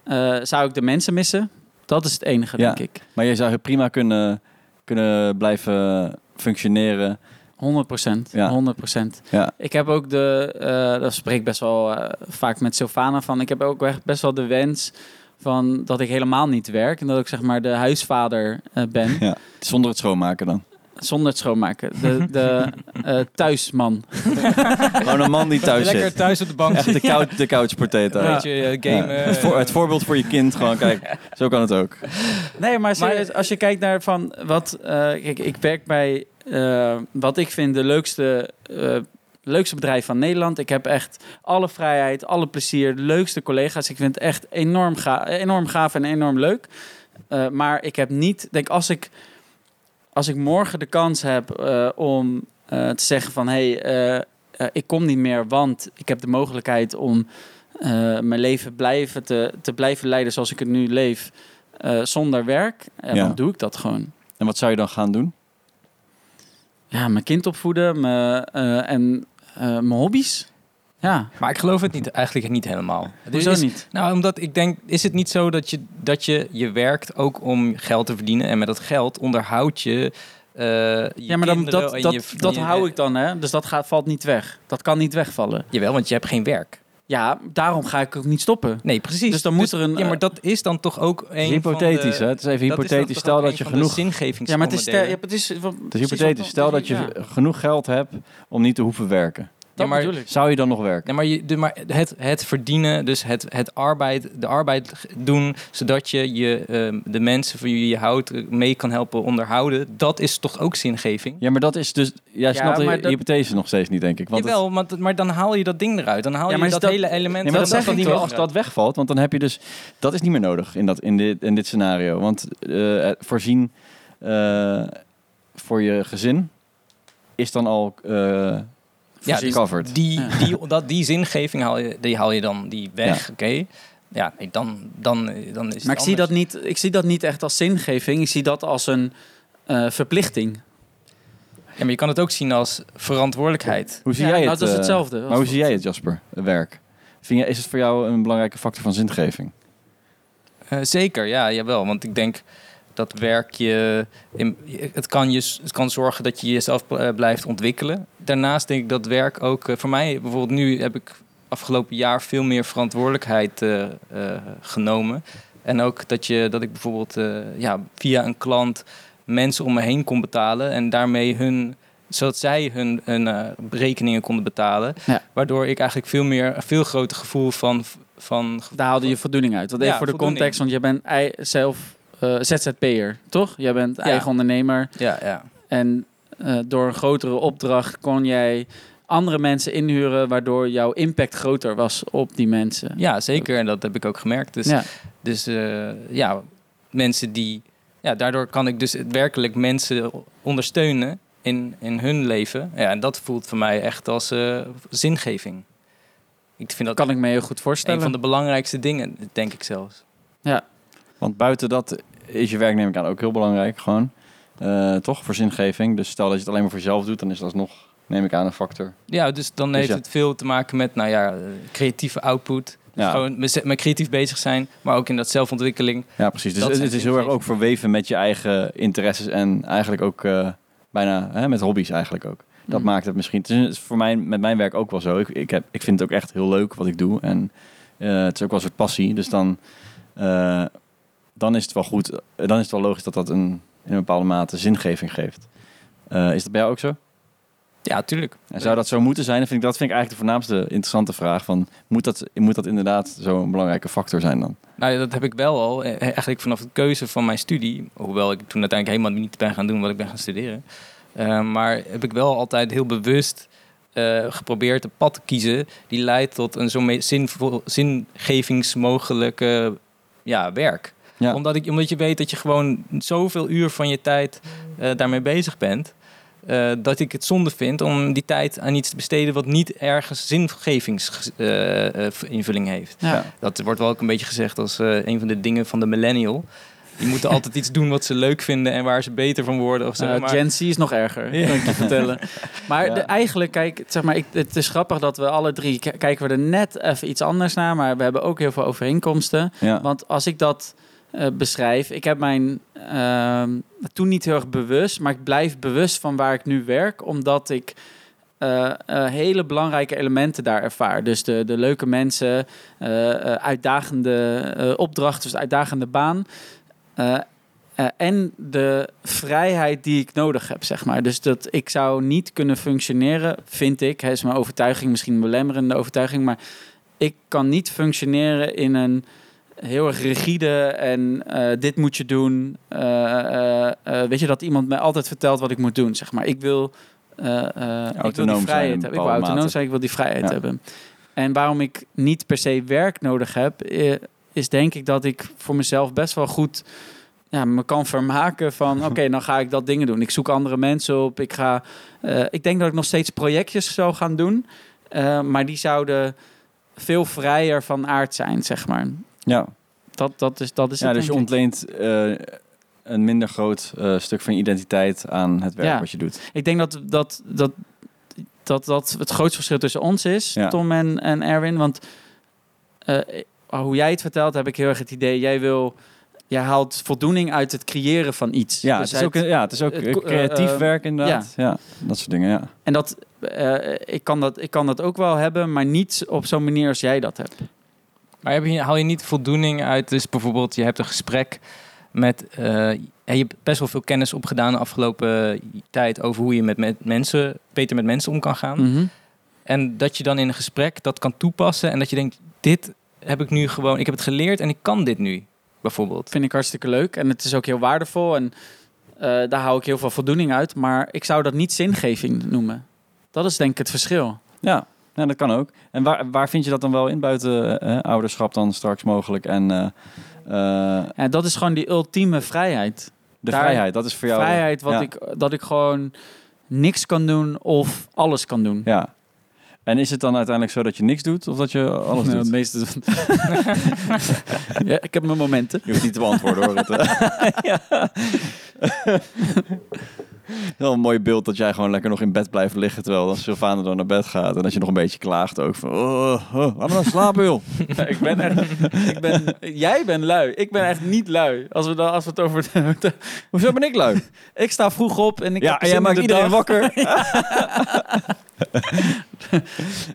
eh, zou ik de mensen missen. Dat is het enige, Ja. denk ik. Maar je zou prima kunnen, kunnen blijven functioneren. 100 procent. Ja. 100 procent. Ja. Ik heb ook de, eh dat spreek ik best wel eh, vaak met Sylvana van. Ik heb ook echt best wel de wens van dat ik helemaal niet werk en dat ik zeg maar de huisvader ben Ja. Zonder het schoonmaken dan. Zonder het schoonmaken. De, de eh, thuisman. Gewoon een man die thuis Lekker zit. thuis op de bank Echt de couch, de couch potato. Een Ja. beetje eh, gamen. Het, voor- het voorbeeld voor je kind, gewoon kijk, zo kan het ook. Nee, maar, Maar- serieus, als je kijkt naar van wat. eh, kijk, ik werk bij eh, wat ik vind de leukste, eh, leukste bedrijf van Nederland. Ik heb echt alle vrijheid, alle plezier, de leukste collega's. Ik vind het echt enorm, ga enorm gaaf en enorm leuk. Eh, maar ik heb niet, denk als ik, als ik morgen de kans heb eh, om eh, te zeggen van hé, hey, eh, ik kom niet meer, want ik heb de mogelijkheid om mijn leven blijven te, te blijven leiden zoals ik het nu leef zonder werk, Ja. dan doe ik dat gewoon. En wat zou je dan gaan doen? Ja, mijn kind opvoeden mijn, en mijn hobby's. Ja, Maar ik geloof het niet, eigenlijk niet helemaal. hoezo Is- niet? Nou, omdat ik denk, is het niet zo dat je, dat je je werkt ook om geld te verdienen en met dat geld onderhoud je. eh, je Ja, maar dan, dat, dat, je- dat je- hou ik dan, hè. Dus dat gaat, valt niet weg. Dat kan niet wegvallen. Jawel, want je hebt geen werk. Ja, daarom ga ik ook niet stoppen. Nee, precies. Dus dan moet er een, Ja, maar eh, dat is dan toch ook een hypothetisch, van de, hè? Het is even dat is dan hypothetisch. Stel dat je genoeg... zingevings. Ja, maar het is, ja, het is, Het is hypothetisch. Stel dat je ja, genoeg geld hebt om niet te hoeven werken. Dat Ja, maar- bedoel ik. Zou je dan nog werken? Ja, maar, je, de, maar het, het verdienen, dus het, het arbeid, de arbeid doen, zodat je, je ehm, de mensen van wie je houdt mee kan helpen onderhouden, dat is toch ook zingeving? Ja, maar dat is dus... Jij Ja, snapt de dat- hypothese nog steeds niet, denk ik. Want het- Jawel, maar, maar dan haal je dat ding eruit. Dan haal Ja, je dat, dat- hele element. Nee, maar dat dat zeg ik toch? toch, als dat wegvalt, want dan heb je dus... Dat is niet meer nodig in, dat, in, dit, in dit scenario. Want eh, voorzien eh, voor je gezin is dan al eh Ja, dus covered. die, Ja. die, dat, die zingeving haal je, die haal je dan die weg, oké? Ja, nee, dan, dan, dan is het Maar ik zie, dat niet, ik zie dat niet echt als zingeving. Ik zie dat als een eh, verplichting. Ja, maar je kan het ook zien als verantwoordelijkheid. Hoe zie Ja, jij nou, het? dat is eh, hetzelfde. maar hoe zie jij het, Jasper, werk? Vind je, is het voor jou een belangrijke factor van zingeving? Eh, zeker, ja, jawel. Want ik denk dat werk je, in, het, kan je... het kan zorgen dat je jezelf eh, blijft ontwikkelen. Daarnaast denk ik dat werk ook... eh, voor mij bijvoorbeeld nu heb ik afgelopen jaar veel meer verantwoordelijkheid eh, genomen. En ook dat, je, dat ik bijvoorbeeld ja, via een klant mensen om me heen kon betalen. En daarmee hun zodat zij hun, hun rekeningen konden betalen. Ja. Waardoor ik eigenlijk veel meer, een veel groter gevoel van, van Daar haalde je voldoening uit. Want Ja, even voor de voldoening. context, want je bent zelf eh, ZZP'er, toch? Jij bent eigen ondernemer. Ja, ja. En eh, door een grotere opdracht kon jij andere mensen inhuren, waardoor jouw impact groter was op die mensen. Ja, zeker. En dat heb ik ook gemerkt. Dus, ja. dus eh, ja, mensen die... ja, daardoor kan ik dus werkelijk mensen ondersteunen in, in hun leven. Ja, en dat voelt voor mij echt als eh, zingeving. Ik vind dat kan ik me heel goed een voorstellen. van de belangrijkste dingen, denk ik zelfs. Want buiten dat is je werk neem ik aan ook heel belangrijk. Gewoon. Eh, toch? Voor zingeving. Dus stel dat je het alleen maar voor jezelf doet, dan is dat nog, neem ik aan, een factor. Ja, dus dan Dus heeft ja. het veel te maken met nou ja, eh, creatieve output. Ja. Gewoon met, met creatief bezig zijn, maar ook in dat zelfontwikkeling. Ja, precies. Dus het, is heel erg ook verweven met je eigen interesses en eigenlijk ook eh, bijna hè, met hobby's eigenlijk ook. Dat Mm. maakt het misschien. Het is, voor mij met mijn werk ook wel zo. Ik, ik, heb, ik vind het ook echt heel leuk wat ik doe. En het is ook wel een soort passie. Dus dan, dan is het wel goed. eh, Dan is het wel logisch dat dat een, in een bepaalde mate zingeving geeft. Eh, is dat bij jou ook zo? Ja, tuurlijk. En zou dat zo moeten zijn? Dat vind ik, dat vind ik eigenlijk de voornaamste interessante vraag. Van, moet, dat, moet dat inderdaad zo'n belangrijke factor zijn dan? Nou, ja, dat heb ik wel al. eh, Eigenlijk vanaf de keuze van mijn studie. Hoewel ik toen uiteindelijk helemaal niet ben gaan doen wat ik ben gaan studeren. Maar heb ik wel altijd heel bewust geprobeerd een pad te kiezen. Die leidt tot een zo zinvol, zingevingsmogelijke ja, werk. Ja. Omdat, ik, omdat je weet dat je gewoon zoveel uur van je tijd eh, daarmee bezig bent. eh, dat ik het zonde vind om die tijd aan iets te besteden wat niet ergens zingevingsinvulling heeft. Ja. Dat wordt wel ook een beetje gezegd als eh, een van de dingen van de millennial. Die moeten altijd iets doen wat ze leuk vinden en waar ze beter van worden of zo. Eh, maar, Gen Z is nog erger, Ja. kan ik je vertellen. Maar Ja. de, eigenlijk, kijk, zeg maar, ik, het is grappig dat we alle drie kijken we er net even iets anders naar, maar we hebben ook heel veel overeenkomsten. Ja. Want als ik dat eh, beschrijf, ik heb mijn ehm, toen niet heel erg bewust, maar ik blijf bewust van waar ik nu werk, omdat ik eh, eh, hele belangrijke elementen daar ervaar. Dus de, de leuke mensen, uitdagende opdrachten, dus uitdagende baan. En de vrijheid die ik nodig heb, zeg maar. Dus dat ik zou niet kunnen functioneren, vind ik. Hè, is mijn overtuiging, misschien een belemmerende overtuiging. Maar ik kan niet functioneren in een heel erg rigide en eh, dit moet je doen. Eh, eh, weet je, dat iemand mij altijd vertelt wat ik moet doen, zeg maar. Ik wil, ik wil die vrijheid hebben. Ik wil autonoom zijn, ik wil die vrijheid Ja. hebben. En waarom ik niet per se werk nodig heb, is denk ik dat ik voor mezelf best wel goed ja, me kan vermaken van oké, dan ga ik dat dingen doen. Ik zoek andere mensen op. Ik ga. ik denk dat ik nog steeds projectjes zou gaan doen, maar die zouden veel vrijer van aard zijn, zeg maar. Ja. Dat, dat is, dat is ja, het, dus je ontleent eh, een minder groot eh, stuk van je identiteit aan het werk Ja. wat je doet. Ik denk dat dat, dat, dat, dat het grootste verschil tussen ons is, Ja. Tom en, en Erwin. Want eh, hoe jij het vertelt, heb ik heel erg het idee, jij wil. Jij haalt voldoening uit het creëren van iets. Ja, Dus het is ook, ja, het is ook het creatief werk inderdaad. Ja. dat soort dingen, ja. En dat, ik, kan dat, ik kan dat ook wel hebben, maar niet op zo'n manier als jij dat hebt. Maar heb je, haal je niet voldoening uit? Dus bijvoorbeeld, je hebt een gesprek met. eh, ja, je hebt best wel veel kennis opgedaan de afgelopen tijd over hoe je met, met mensen, beter met mensen om kan gaan. Mhm. En dat je dan in een gesprek dat kan toepassen en dat je denkt: dit heb ik nu gewoon, ik heb het geleerd en ik kan dit nu, bijvoorbeeld. Vind ik hartstikke leuk. En het is ook heel waardevol. En eh, daar hou ik heel veel voldoening uit. Maar ik zou dat niet zingeving noemen. Dat is denk ik het verschil. Ja, ja dat kan ook. En waar, waar vind je dat dan wel in buiten eh, ouderschap dan straks mogelijk? En eh, eh, En dat is gewoon die ultieme vrijheid. de Daar- vrijheid, dat is voor jou... vrijheid wat ja. ik, dat ik gewoon niks kan doen of alles kan doen. Ja. En is het dan uiteindelijk zo dat je niks doet of dat je alles Nou, doet? het meeste... ja, ik heb mijn momenten. Je hoeft niet te beantwoorden hoor. Eh. Wel een mooi beeld dat jij gewoon lekker nog in bed blijft liggen terwijl Sylvana dan naar bed gaat. En dat je nog een beetje klaagt ook van, oh, oh, laat me nou slapen joh. ik ben echt... Ik ben, jij bent lui. Ik ben echt niet lui. Als we, dan, als we het over... de- Hoezo ben ik lui? ik sta vroeg op en ik ja, en jij maakt de iedereen dag. wakker.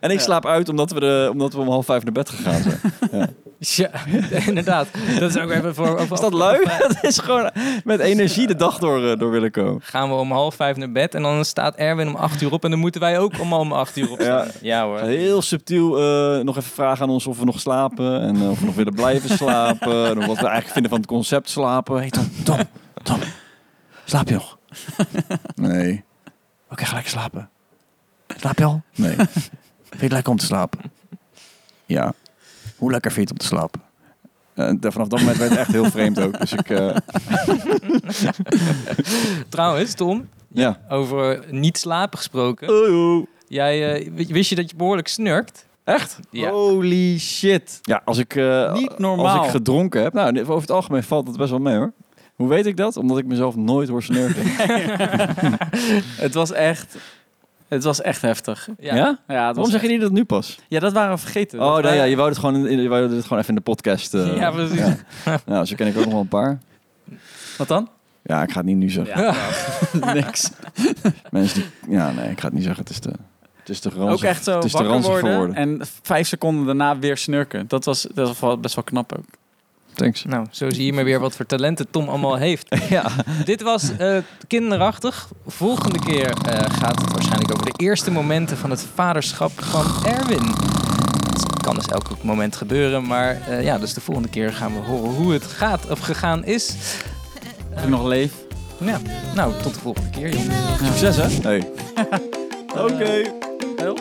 en ik slaap uit omdat we, de, omdat we om half vijf naar bed gegaan zijn. Ja, inderdaad. Dat is ook even voor. Is dat lui? dat is gewoon met energie de dag door, eh, door willen komen. Gaan we om half vijf naar bed en dan staat Erwin om acht uur op en dan moeten wij ook om om acht uur op Ja. staan. Ja, hoor. Heel subtiel eh, nog even vragen aan ons of we nog slapen. En eh, of we nog willen blijven slapen. en wat we eigenlijk vinden van het concept slapen. Hey Tom, Tom, Tom. Slaap je nog? Nee. Oké, ga lekker slapen. Slaap je al? Nee. Vind je het lekker om te slapen? Ja. Hoe lekker vind je het om te slapen? En vanaf dat moment werd het echt heel vreemd ook. Dus ik, eh, Trouwens, Tom, ja. over niet slapen gesproken. Oh, Jij, eh, wist je dat je behoorlijk snurkt? Echt? Ja. Holy shit. Ja, als ik, eh, Niet normaal. als ik gedronken heb, nou, over het algemeen valt het best wel mee hoor. Hoe weet ik dat? Omdat ik mezelf nooit hoor snurken. Het was echt... Het was echt heftig. Ja? Ja, het Waarom zeg je echt- niet dat nu pas? Ja, dat waren we vergeten. Oh nee, ja, je wou het gewoon, in, je wou het gewoon even in de podcast. eh, Ja, precies. Ja. Nou, zo ken ik ook nog wel een paar. Wat dan? Ja, ik ga het niet nu zeggen. Ja, niks. Mensen die, ja, nee, ik ga het niet zeggen. Het is te, het is te ranzig. Ook echt zo het is te wakker ranzig worden en vijf seconden daarna weer snurken. Dat was, dat was wel best wel knap ook. Thanks. Nou, zo zie je maar weer wat voor talenten Tom allemaal heeft. Ja. Dit was eh, kinderachtig. Volgende keer eh, gaat het waarschijnlijk over de eerste momenten van het vaderschap van Erwin. Het kan dus elk moment gebeuren, maar eh, ja, dus de volgende keer gaan we horen hoe het gaat of gegaan is. Ik nog leef. Ja, nou, tot de volgende keer, jongen. Succes hè? Hey. Oké. Heel.